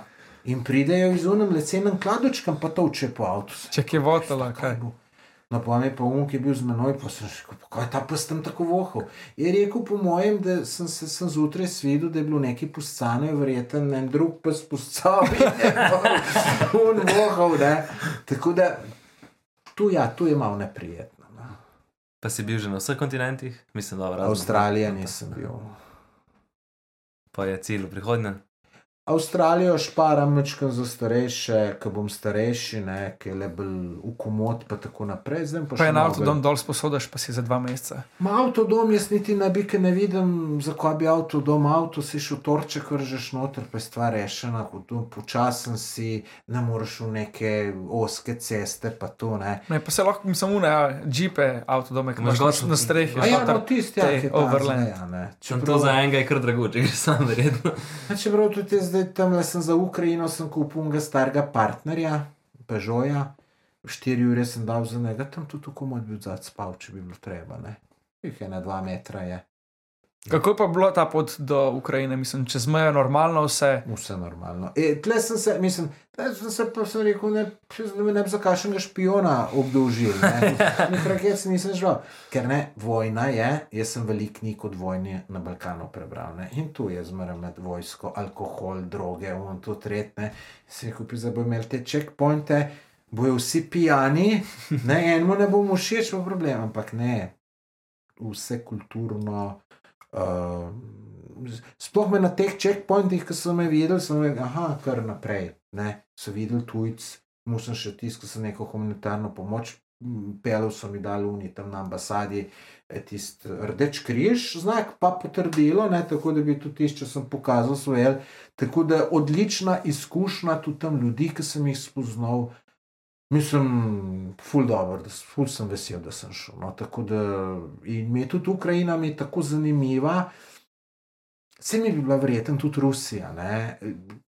Speaker 4: In pridejo iz unem lecenem kladočkam, pa to uče po avtu.
Speaker 5: Če kje votala, kaj.
Speaker 4: bo. No, pa mi je pa um, ki je bil z menoj, pa sem rekel, "Pa kaj je ta pes tam tako vohal. Je rekel, po mojem, da sem se sem zjutraj svedel, da je bilo neki puscane, verjeten en drug pes puscal in je *laughs* on vohal. Ne? Tako da tu, ja, tu je malo neprijetno. No.
Speaker 3: Pa si bil že na vseh kontinentih, mislim, da v
Speaker 4: Avstralija nisem bil.
Speaker 3: Pa je cilj v prihodnje.
Speaker 4: Avstralijo šparam mečkam za starejše, ko bom starejši, ne, ki je le bolj v komod, pa tako naprej. Zdaj pa,
Speaker 5: Pa na
Speaker 4: malo
Speaker 5: avtodom dol sposodaš, pa si za dva meseca.
Speaker 4: Ma avtodom jaz niti ne bi, ker ne vidim, zakaj bi avtodom, avto si šel torček, vržeš noter, pa je stvar rešena, počasen si, ne moreš v neke oske ceste, pa to ne.
Speaker 5: Ne, pa se lahko, mislim, une, ja, džipe, avtodome, ki
Speaker 3: Imaš gor-
Speaker 5: na strehi.
Speaker 4: A ja, no tisti, ja, ki je
Speaker 5: overland.
Speaker 4: Ja, ne.
Speaker 3: Sem to za enega je kar drago, če greš sam verjetno.
Speaker 4: Čeprav tudi jaz zdaj tam le sem za Ukrajino, sem kupil unga starega partnerja, Peugeota, štiri ure sem dal za njega, tam tudi tako mod bi odzad spal, če bi bilo treba. Ne? Jih je na dva metra je,
Speaker 5: Kako je pa bila ta pot do Ukrajine, mislim, čez mejo normalno vse.
Speaker 4: vse normalno. E, tle sem se, mislim, tle sem se pa sem rekel, ne, z- ne bi za kakšnega špiona obdolžil. ne. Nih raket se nisem žal. Ker ne, vojna je, jaz sem velik knjig od vojne na Balkanu prebral. Ne? In tu je zmeraj med vojsko, alkohol, droge, on to tretne. Se je kupil, da bo imel te checkpointe, bojo vsi pijani, ne, enemu ne bomo všeč, pa problem, ampak ne, vse kulturno. Uh, sploh me na teh checkpointih, ki so me videli, so me, aha, kar naprej. Ne, so videli tujci, mu sem še tiskal za neko humanitarno pomoč, m, pelil so mi dali uni tam na ambasadi. eh, Tisti rdeč križ, znak pa potrdilo, ne, tako da bi tudi tisto, če sem pokazal svoje. Tako da odlična izkušnja tudi tam ljudi, ki sem jih spoznal. Mislim, ful dobro, da ful sem vesel, da sem šel. No, tako da, in mi je tudi Ukrajina mi je tako zanimiva. Se mi bi bila verjetno tudi Rusija. Ne?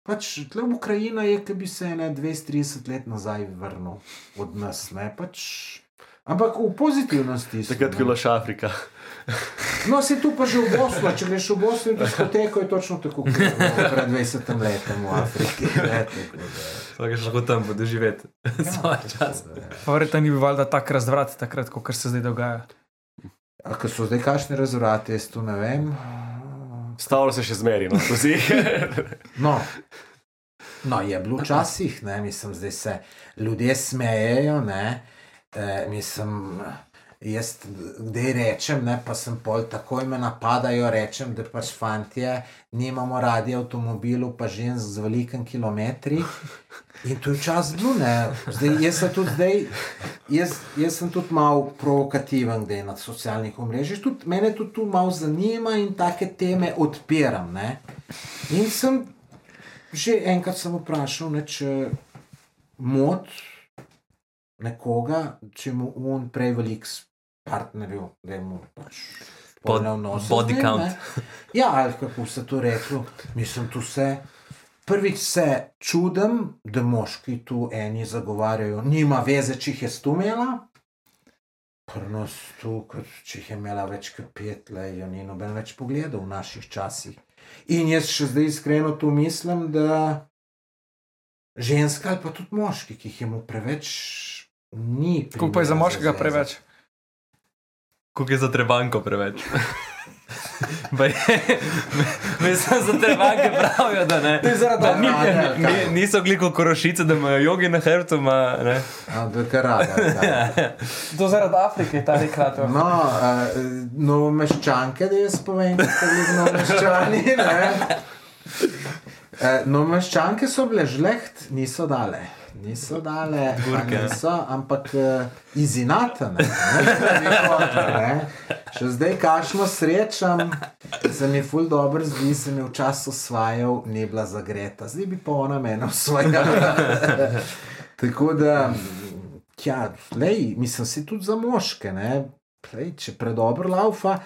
Speaker 4: Pač tle Ukrajina je, ki bi se ne 20-30 let nazaj vrnil od nas. Ne? Pač, ampak v pozitivnem smislu.
Speaker 6: Takrat, ko je bila Afrika.
Speaker 4: No, se tu pa že v Bosnu, če greš v Bosno in diskoteko, je točno tako kot pred 20 letom v Afriki. Ne, tako
Speaker 3: je lahko tam doživeti *laughs* svoj čas.
Speaker 5: Pa verjetno ni bil valjda tak razvrat takrat, kot se zdaj dogaja.
Speaker 4: A ko so zdaj kakšne razvrate, jaz to ne vem.
Speaker 6: Stavilo se še zmeri, no, skozi. *laughs*
Speaker 4: No, no je bilo včasih, ne, mislim, zdaj se ljudje smejejo, ne, e, mislim, jaz kdaj rečem, ne, pa sem pol takoj me napadajo, rečem, da pač fantje nimamo radi avtomobilov, pa žensk z velikim kilometri. In to je čas bilo, ne. Zdaj, jaz sem zdaj, jaz, jaz sem tudi malo provokativen, da je na socialnih omrežjih. Mene tudi tu malo zanima in take teme odpiram. Ne. In sem že enkrat sem vprašal, ne, če mod nekoga, če mu on prej velik s partnerju, da je mu pač. Odnose
Speaker 3: body
Speaker 4: z njim,
Speaker 3: count.
Speaker 4: ne. *laughs* Ja, ali kako se to reklo. Mislim, tu se. Prvič se čudim, da moški tu eni zagovarjajo, nima veze, če jih je stumela. Prnos tu, kot če jih je imela več kot pet let, jo ni noben več pogledal v naših časih. In jaz še zdaj iskreno tu mislim, da ženska ali pa tudi moški, ki jih je mu preveč, ni.
Speaker 5: Kako pa je za moškega preveč?
Speaker 3: Kako je za trebanko preveč. *laughs* Mislim, za trebanke pravijo, da ne.
Speaker 4: To je zaradi
Speaker 3: Da ni, ni, niso gliko korošice, da imajo jogi na hrbtu. Ma, ne.
Speaker 4: A, da je kar rada. ali kaj? *laughs*
Speaker 5: To zaradi Afrike, ta rekla.
Speaker 4: No, uh, novomeščanke, da jaz povem, da so bili novomeščani. Uh, *laughs* novomeščanke so bile žleht, niso dale. Niso dale, niso, ampak uh, izinatane. Še zdaj, kašno srečam, se mi ful dobro zdi, se mi včasih osvajal, ni bila zagreta, zdaj bi pa ona mene osvajala. *laughs* Tako da, ja, lej, mislim, si tudi za moške, ne? Lej, če predobro laufa.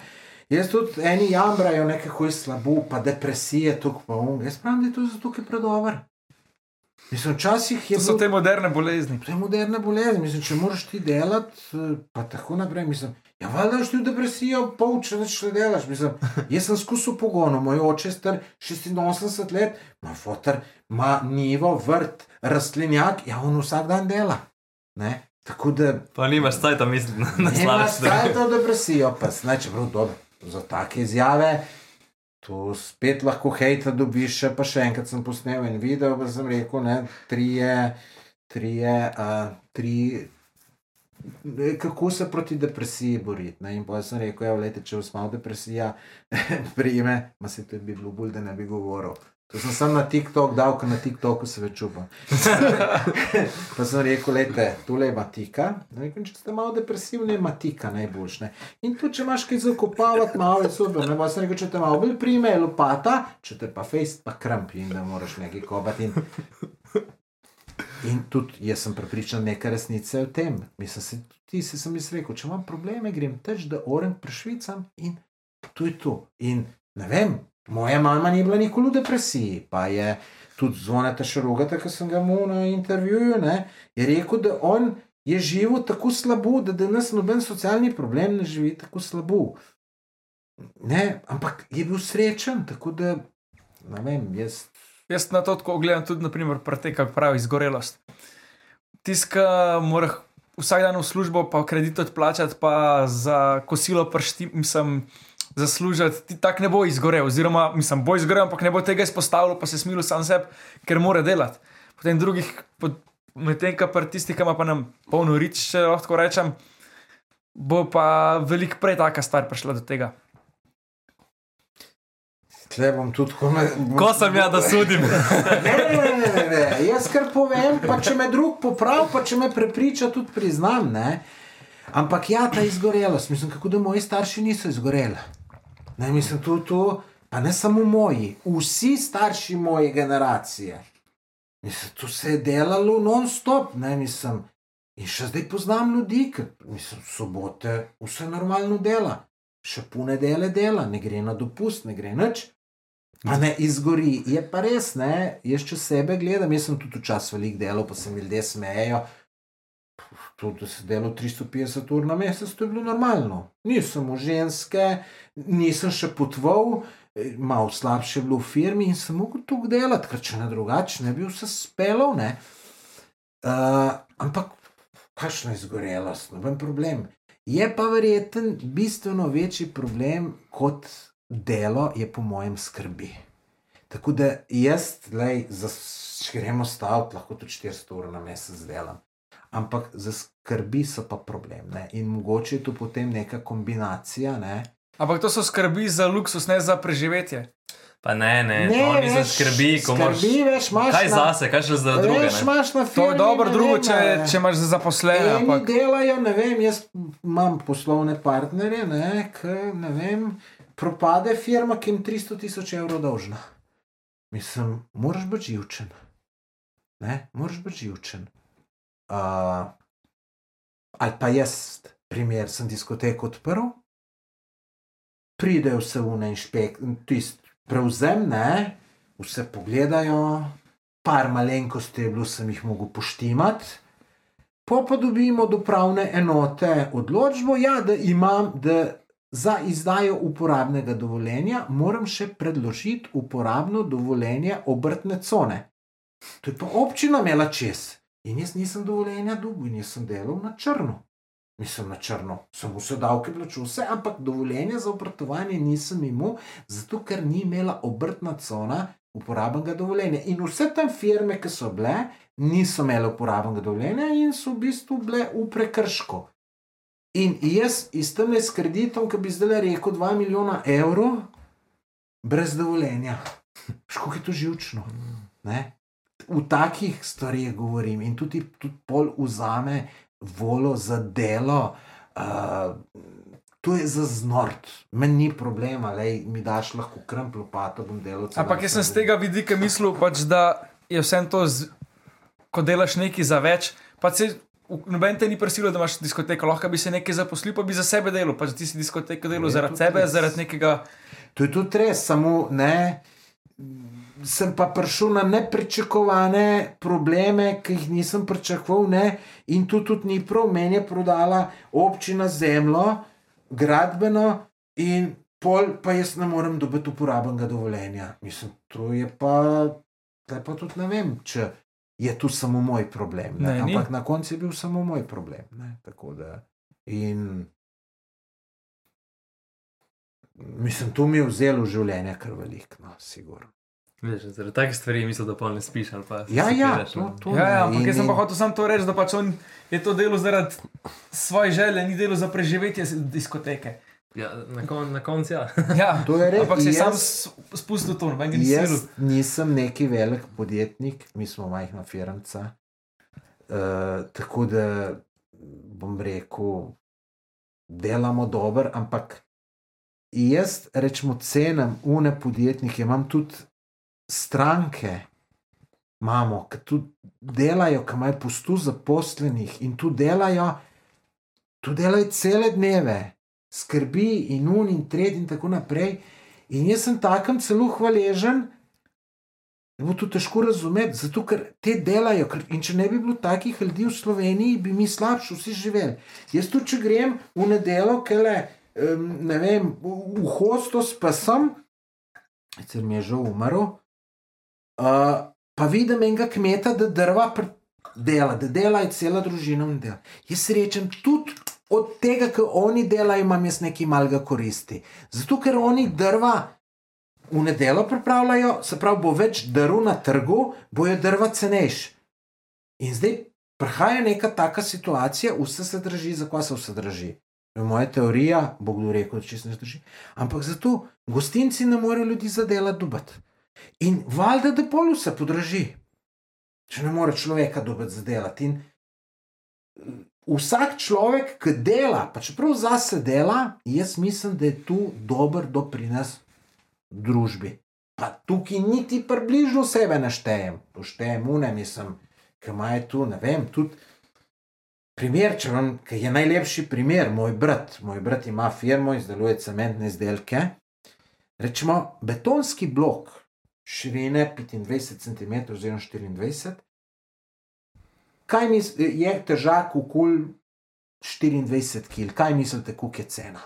Speaker 4: Jaz tudi eni jamrajo, nekako je slabo, pa depresije, tukaj pa um. Jaz pravim, da je to zato, ker je predobro. Mislim, včasih je
Speaker 5: To so
Speaker 4: bilo-
Speaker 5: te moderne bolezni.
Speaker 4: To je moderne bolezni, mislim, če moraš ti delati, eh, pa tako naprej. Mislim, ja, valjda ti v depresijo, pol če več ne delaš. Mislim, *laughs* jaz sem skusil pogono, moj oče je star 86 let, ima fotor, ima nivo, vrt, rastlinjak, ja, on vsak dan dela. Ne? Tako da
Speaker 3: Pa nimaš cajt, mislim, na
Speaker 4: ne
Speaker 3: slabše
Speaker 4: imaš kaj to depresijo, pa znači prav dobro. Za take izjave. Tu spet lahko hejta dobiš, pa še enkrat sem posnel en video, pa sem rekel, ne, trije, trije, uh, tri, kako se proti depresiji boriti. In pa sem rekel, ja, lete, če vas malo depresija *laughs* prime, ma se to bi bilo bolj, da ne bi govoril. To sem sam na TikTok dal, ker na TikToku se več upam. *laughs* pa sem rekel, lete, tole je matika. Rekel, če ste malo depresivni, je matika najboljš. Ne? In tudi, če imaš kaj zakopavati, malo je super. Ne sem rekel, če te malo bolj prime, je lopata, če te pa fejst, pa krampi in da moraš nekaj kobati. In, in tudi jaz sem prepričan, neka resnica je v tem. Mislim, se, ti si sem jaz rekel, če imam probleme, grem teč, da orem prešvicam in to je to. In ne vem, moja mama ni bila nikoli v depresiji, pa je tudi zvonete še rogate, ki sem ga imel na intervjuju, ne, je rekel, da on je živel tako slabo, da danes noben socialni problem ne živi tako slabo. Ne, ampak je bil srečen, tako da ne vem, jaz.
Speaker 5: Jaz na to tako gledam tudi, naprimer, prate, kako pravi, izgorelost. Tiska mora vsak dan v službo, pa kredit odplačati, pa za kosilo pršti, mislim, zaslužiti, ti tak ne bo izgorel, oziroma, mislim, bo izgorel, ampak ne bo tega izpostavil, pa se smilil sam sebi, ker mora delati. Potem drugih, medtem ko pa tisti, ki ima pa nam polno rič, če lahko rečem, bo pa veliko prej taka stvar prišla do tega.
Speaker 4: Tle bom tudi tako me.
Speaker 3: Ko sem ja, da sudim. *laughs*
Speaker 4: Ne, ne, ne, ne, ne. Jaz kar povem, pa če me drug popravi, pa če me prepriča, tudi priznam. Ne? Ampak ja, ta izgorelost, mislim, kako da moji starši niso izgoreli. Ne, mislim, tu, tu, pa ne samo moji, vsi starši moje generacije. Mislim, tu se je delalo non-stop, ne mislim. In še zdaj poznam ljudi, ki mislim, sobote vse normalno dela, še pune dele dela, ne gre na dopust, ne gre nič. Pa ne izgori. Je pa res, ne, jaz če sebe gledam, jaz sem tudi včasih velik delal, pa se mi ljudje smejejo. Tudi, da se delo 350 ur na mesec, to je bilo normalno. Nisem v ženske, nisem še potoval, eh, malo slabše je bilo v firmi in sem mogel tu delati, ker če ne drugače, ne bi vse spelal. Ne. Uh, ampak, kakšna izgorelost, noben problem. Je pa verjeten bistveno večji problem kot delo, je po mojem skrbi. Tako da jaz, lej, za, če gremo staviti, lahko tudi 400 ur na mesec delam. Ampak za skrbi so pa problem. Ne? In mogoče je tu potem neka kombinacija. Ne?
Speaker 5: Ampak to so skrbi za luksus, ne za preživetje.
Speaker 3: Pa ne, ne, ne oni se skrbi, ko imaš.
Speaker 4: Skrbi, veš, imaš
Speaker 3: Kaj
Speaker 4: na-
Speaker 3: zase, kaj še za druge?
Speaker 4: Veš, imaš na
Speaker 5: To
Speaker 4: firmi,
Speaker 5: je dobro, drugo,
Speaker 4: vem,
Speaker 5: če,
Speaker 4: ne.
Speaker 5: če imaš za zaposlene.
Speaker 4: Eni
Speaker 5: Ampak
Speaker 4: delajo, ne vem, jaz imam poslovne partnerje, ne, ki, ne vem, propade firma, ki jim 300 tisoč evrov dolžna. Mislim, moraš biti živčen. Ne, moraš biti živčen. Uh, ali pa jaz, primer, sem diskoteko odprl, pridejo vse vne inšpekcije, prevzem, ne, vse pogledajo, par malenkosti je bilo, sem jih mogel poštimati. Po pa dobimo do pravne enote odločbo, ja, da imam, da za izdajo uporabnega dovoljenja moram še predložiti uporabno dovoljenje obrtne cone. To je pa občina imela čez. In jaz nisem dovoljenja dobil in jaz sem delal na črno. Nisem na črno, sem vse davke plačal, vse, ampak dovoljenja za obratovanje nisem imel, zato ker ni imela obrtna cona uporabnega dovoljenja. In vse tam firme, ki so bile, niso imele uporabnega dovoljenja in so v bistvu bile v prekršku. In jaz iz tem s kreditom, ki bi zdaj rekel 2 milijona evrov, brez dovoljenja. *laughs* Škoda je to živčno. Ne? V takih stvarih govorim in tudi, tudi pol vzame volo za delo. Uh, To je za znort, meni ni problema, lej, mi daš lahko krmp, lopato bom delal.
Speaker 5: Ampak jaz sem z tega vidika mislil, pač, da je vse to, z, ko delaš nekaj za več. Pa se noben te ni prisilil, da imaš diskoteko, lahko bi se nekaj zaposlil, pa bi za sebe delal. Pač ti si diskoteko delal zaradi sebe,
Speaker 4: res.
Speaker 5: zaradi nekega.
Speaker 4: To je tudi res, samo ne. Sem pa prišel na nepričakovane probleme, ki jih nisem pričakoval, ne? in tu tudi ni prav. Meni je prodala občina zemljo, gradbeno, in pol pa jaz ne morem dobiti uporabnega dovoljenja. Mislim, to je pa, je pa tudi ne vem, če je tu samo moj problem. Ne?
Speaker 5: Ne, ni.
Speaker 4: Ampak na koncu je bil samo moj problem. Ne? Tako da. In mislim, to mi je vzelo življenje kar veliko, no, sigurno.
Speaker 3: Veš, zaradi takih stvari mislim, da pa ne spiš pa.
Speaker 4: Ja,
Speaker 3: se
Speaker 4: ja,
Speaker 3: piraš,
Speaker 4: to, to
Speaker 5: Ja, ja, ampak
Speaker 4: In-
Speaker 5: jaz sem pa hotel samo to reči, da pač on je to delo zaradi svoje želje, ni delo za preživetje diskoteke.
Speaker 3: Ja, na, kon, na koncu ja.
Speaker 5: Ja, *laughs*
Speaker 4: To je res.
Speaker 5: ampak si
Speaker 4: Jaz-
Speaker 5: sam spustil to, noben ga ni silil.
Speaker 4: Jaz nisem neki velik podjetnik, mi smo majhna firma. Uh, tako da bom rekel, delamo dobro, ampak jaz rečemo cenim une podjetnike, imam tudi stranke, imamo, ki tu delajo, ki imajo pustu zaposlenih in tu delajo, tu delajo cele dneve, skrbi in un in tretji in tako naprej. In jaz sem takem celo hvaležen, je bilo to težko razumeti, zato ker te delajo. Ker, in če ne bi bilo takih ljudi v Sloveniji, bi mi slabši vsi živeli. Jaz tudi, če grem v nedelo, kele, um, ne vem, v, v hostos pa sem, sicer mi je že umrl, uh, pa vidim enega kmeta, da drva dela, da dela je cela družina in dela. Jaz rečem tudi. Od tega, kar oni delajo, imam jaz nekaj malega koristi. Zato, ker oni drva v nedelo pripravljajo, se pravi, bo več drv na trgu, bojo drva cenejši. In zdaj prihaja neka taka situacija, vse se drži, zakaj se vse drži. Moja teorija, bo kdo rekel, da če se ne drži. Ampak zato gostinci ne morejo ljudi za dela dubati. In valjda, da pol vse podraži. Če ne more človeka dobiti za delati. In mm, vsak človek, ki dela, pa čeprav zase dela, jaz mislim, da je tu dober doprinos družbi. Pa tukaj niti približno sebe naštejem, tu štejem une, mislim, ki imajo tu, ne vem, tudi. Primer, če vam, ki je najlepši primer, moj brat. Moj brat ima firmo, izdeluje cementne izdelke. Rečemo, betonski blok, širine 25 cm oziroma 24 Kaj mis, je težak okol 24 kg? Kaj mislite, koliko je cena?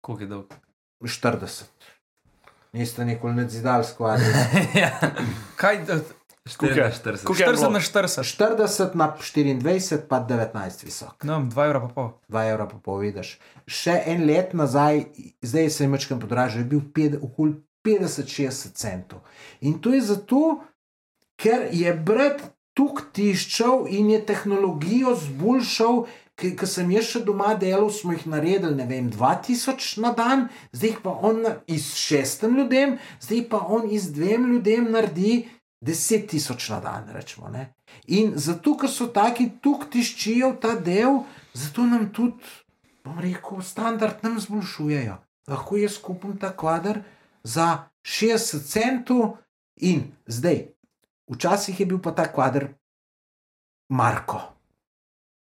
Speaker 3: Koliko je dolg?
Speaker 4: 40. Niste nikoli ne zidali skvadri. *laughs*
Speaker 3: ja,
Speaker 5: Kaj,
Speaker 3: 44.
Speaker 6: Koliko je
Speaker 5: 40
Speaker 6: bilo?
Speaker 5: na 40,
Speaker 4: 40 na 24, pa 19 visok.
Speaker 5: no, 2 evra pa pol.
Speaker 4: 2 evra pa povedeš. Še en let nazaj, zdaj se je mečkam podražil, je bil pet, okoli 50-60 centov. In to je zato, ker je brat tuk tiščal in je tehnologijo zboljšal. Ker sem jaz še doma delal, smo jih naredili, ne vem, 2000 na dan, zdaj pa on iz šestem ljudem, zdaj pa on iz dvem ljudem naredi 10 tisoč na dan. Rečemo, ne. In zato, ker so taki tuk tiščijo ta del, zato nam tudi, bom rekel, standard nam zboljšujejo. Lahko jaz kupim ta kvadr za 60 centov in zdaj, včasih je bil pa ta kvadr Marko.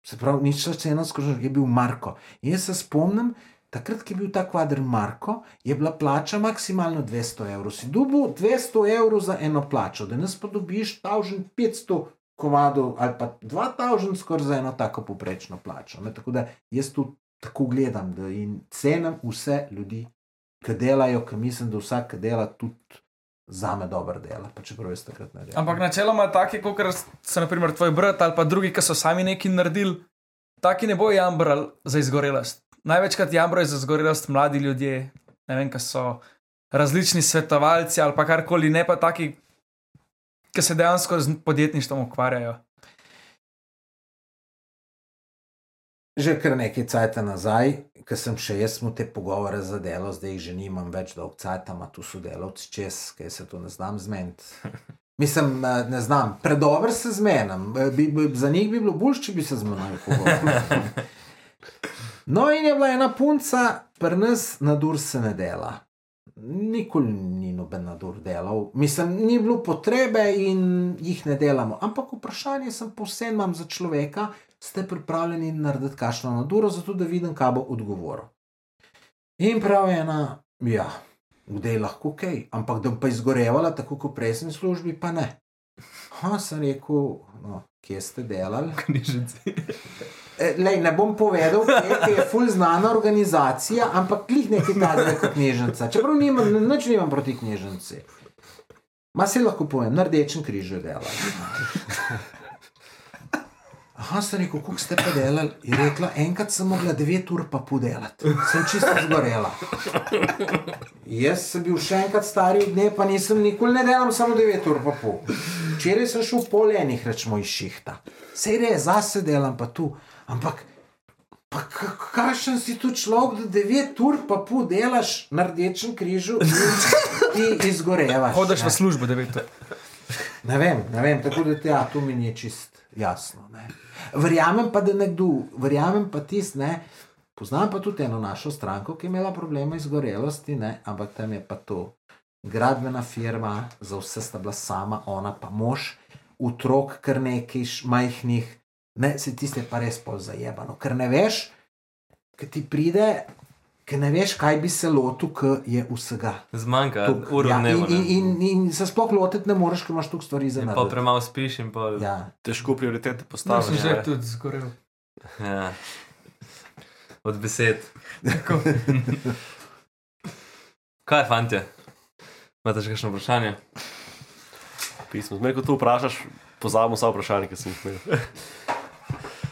Speaker 4: Se pravi, nič več cena, skozi je bil Marko. In jaz se spomnim, takrat, ko je bil ta kvadr Marko, je bila plača maksimalno 200 evrov. Si dobil 200 evrov za eno plačo, danes pa dobiš 1500 komadov ali pa 2000 skoraj za eno tako poprečno plačo. Ne? Tako da jaz tu tako gledam da in cenim vse ljudi, ki delajo, ki mislim, da vsak, dela, tudi za me dobro dela, pa čeprav jaz takrat ne delam.
Speaker 5: Ampak načeloma taki, kot so naprimer tvoj brat ali pa drugi, ki so sami nekaj naredili, taki ne bojo jambrali za izgorelost. Največkrat jambrajo za izgorelost mladi ljudje, ne vem, ki so različni svetovalci ali pa karkoli, ne pa taki, ki se dejansko z podjetništvom ukvarjajo.
Speaker 4: Že kar nekaj cajta nazaj, ker sem še jaz imel te pogovore za delo, zdaj jih že nimam več dolg cajta, ima tu sodelavci čez, kaj se to ne znam zmeniti. *laughs* Mislim, eh, ne znam, predobro se zmenim. Eh, Bi, bi, za njih bi bilo bolj, če bi se z menoj pogovarjali. *laughs* No, in je bila ena punca, pri nas na dur se ne dela. Nikoli ni noben nadur delal, mislim, ni bilo potrebe in jih ne delamo. Ampak vprašanje sem povsem imam za človeka, ste pripravljeni narediti kašno naduro, zato da vidim, kaj bo odgovoril. In prav je ena, ja, kdaj lahko kaj, ampak da bi pa izgorevala, tako kot prej sem v službi, pa ne. Ha, sem rekel, no, kje ste delali?
Speaker 3: Knjižnici.
Speaker 4: E, Lej, ne bom povedal, kje je ful znana organizacija, ampak klih nekaj takega kot knjižnica. Čeprav nimam, nič nimam proti knjižnici. Ma se lahko povem, na rdečem križu je delal. Aha, sem rekel, kako ste pa delali? Je rekla, enkrat sem mogla 9 ur pa podelati, sem čisto zgorela. Jaz sem bil še enkrat stari dne, pa nisem nikoli ne delal, samo 9 ur pa pol. Včeraj sem šel pol enih, rečemo, iz šihta. Sej res, zase delam pa tu, ampak pa ka- kakšen si tu človek, da 9 ur pa pol delaš na rdečem križu in ti izgorevaš.
Speaker 5: Hodiš
Speaker 4: ne.
Speaker 5: v službo, da veš.
Speaker 4: Ne vem, ne vem, tako da ja, to mi je čist jasno. Ne. Verjamem pa, da nekdo, verjamem pa tisti, ne. Poznam pa tudi eno našo stranko, ki je imela probleme izgorelosti, ne, ampak tam je pa to gradbena firma, za vse sta bila sama, ona pa mož, otrok, kar nekaj majhnih, ne, se tiste pa res pol zajebano, ker ne veš, ki ti pride, ker ne veš, kaj bi se lotil, ki je vsega.
Speaker 3: Zmanjka
Speaker 4: Tuk,
Speaker 3: uro
Speaker 4: ja,
Speaker 3: dnevno.
Speaker 4: in, in,
Speaker 3: ne.
Speaker 4: in, in se sploh lotiti ne moreš, ker imaš toliko stvari za narediti.
Speaker 3: premalo spiš in pa.
Speaker 4: Ja.
Speaker 6: Težko prioritete
Speaker 5: No,
Speaker 6: postaviti.
Speaker 5: sem že tudi zgorel.
Speaker 3: Ja. Od besed. Kaj, fantje? Imate še kakšno vprašanje?
Speaker 6: Pismo. Zmeraj, ko to vprašaš, pozabimo vsa vprašanja, ki sem jih imel.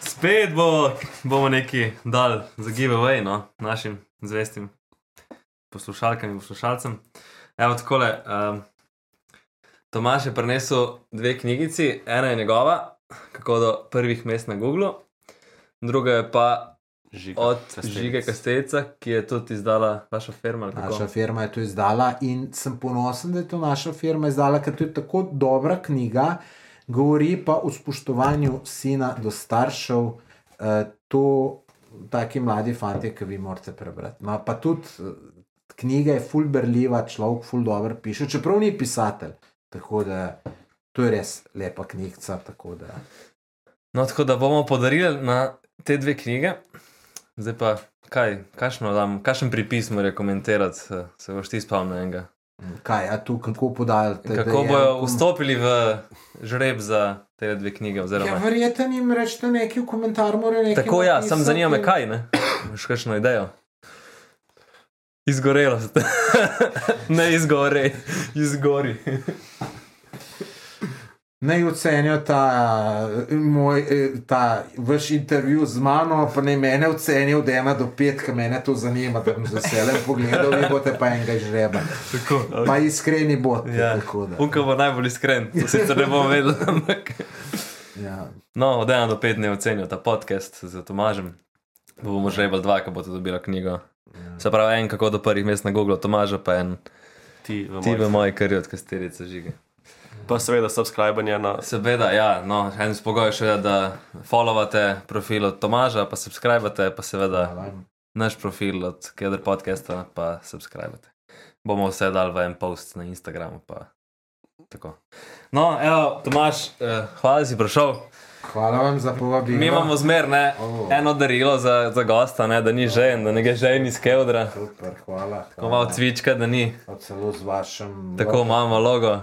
Speaker 3: Spet bo, bomo neki dal za giveaway no, našim zvestim poslušalkam in poslušalcem. Evo takole. Um, Tomaš je prinesel dve knjigici, ena je njegova, kako do prvih mest na Google, druga je pa
Speaker 6: Žiga,
Speaker 3: od
Speaker 6: Kastelic.
Speaker 3: Žige Kastelica, ki je tudi izdala vaša firma.
Speaker 4: Naša firma je to izdala in sem ponosen, da je to naša firma izdala, ker to je tako dobra knjiga, govori pa o spoštovanju sina do staršev. Eh, to taki mladi fanti, ki vi morate prebrati. No, pa tudi eh, knjiga je full berljiva, človek full dobro piše, čeprav ni pisatelj. Tako da to je res lepa knjigica. tako da-
Speaker 3: No, tako da bomo podarili na te dve knjige. Zdaj pa, kaj, kakšen pripis mora komentirati, eh, se boš ti spomnil enega.
Speaker 4: Kaj, a tu kako podajate?
Speaker 3: Kako bojo vstopili v žreb za te dve knjige?
Speaker 4: Ja,
Speaker 3: Oziroma,
Speaker 4: verjetno jim rečete nekaj v komentar, mora nekaj.
Speaker 3: tako ja,
Speaker 4: napisati
Speaker 3: sam zanima me
Speaker 4: in-
Speaker 3: kaj, ne? Imaš kakšno idejo? Izgorelost. *laughs* ne izgori, izgori.
Speaker 4: Naj ocenijo ta, eh, moj, eh, ta vaš intervju z mano, pa naj mene ocenijo od 1 do 5, ker mene to zanima, da bom z veseljem pogledal, vi boste pa enega žreba.
Speaker 3: Tako.
Speaker 4: Pa iskreni boste.
Speaker 3: Ja. Unka bo najbolj iskren, to sicer ne bom vedel, ampak.
Speaker 4: Ja.
Speaker 3: No, od 1 do 5 ne ocenijo ta podcast z Tomažem. Pa bomo že rebali dva, ko boste dobila knjigo. Se pravi, en kako do prvih mest na Google, Tomaža pa en
Speaker 6: Ti v
Speaker 3: ti v
Speaker 6: moji.
Speaker 3: moji kari od kasterice žige.
Speaker 6: Pa seveda subskrbanje na
Speaker 3: Seveda, ja, no, en spogoj še je, da followate profil od Tomaža, pa subskrbate, pa seveda
Speaker 4: Hvala.
Speaker 3: naš profil od Keder podcasta, pa subskrbate. Bomo vse dali v en post na Instagramu. Pa. Tako. No, evo, Tomaž, eh, hvala, da si prišel.
Speaker 4: Hvala vam za povabilo.
Speaker 3: Mi imamo zmer ne,
Speaker 4: O.
Speaker 3: eno darilo za, za gosta, ne, da ni žen, da ne gre žen iz Keudra.
Speaker 4: Super, hvala.
Speaker 3: Tako malo cvička, da ni,
Speaker 4: Pa Celo z vašim.
Speaker 3: tako imamo logo.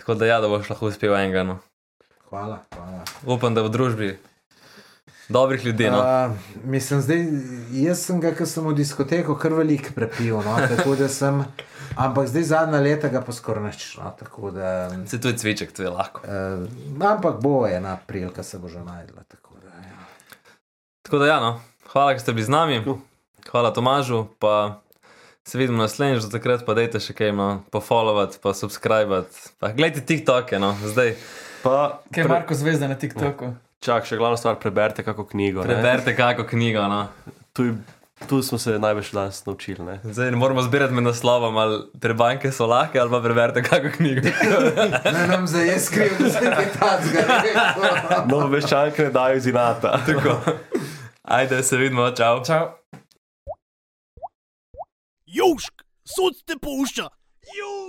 Speaker 3: Tako da ja, da boš lahko uspel enega. No.
Speaker 4: Hvala, hvala.
Speaker 3: Upam, da v družbi dobrih ljudi. No.
Speaker 4: Uh, mislim, zdaj, jaz sem ga, ko sem v diskoteko, kar velik prepil, no, tako da sem, ampak zdaj zadnja leta ga pa skoraj nič. No, tako da,
Speaker 3: Se tu je cviček, to je lahko.
Speaker 4: uh, ampak bo ena prilika, se bo že najdla. Tako da, ja.
Speaker 3: Tako da ja, no. hvala, da ste bili z nami. Hvala Tomažu, pa se vidimo naslednjič, do takrat pa dajte še kaj, no, pofollowati, pa subskrbati. Pa gledajte TikToke, no, zdaj
Speaker 6: Pa,
Speaker 5: Kaj je Marko Zvezda na TikToku?
Speaker 6: čak, še glavna stvar, preberite kako knjigo. ne.
Speaker 3: preberite kako knjigo. No.
Speaker 6: Tu, tu smo se največ danes naučili. Ne?
Speaker 3: Zdaj ne moramo zbirati med naslovom, ali prebanke so lahke, ali pa preberite kako knjigo. *laughs*
Speaker 4: Ne nam zdaj je skriv, da se je tacga.
Speaker 6: No, veščanke ne dajo iz inata.
Speaker 3: Tako. Ajde, se vidimo, čau.
Speaker 5: Čau.
Speaker 1: Južk, sod te pušča. Južk.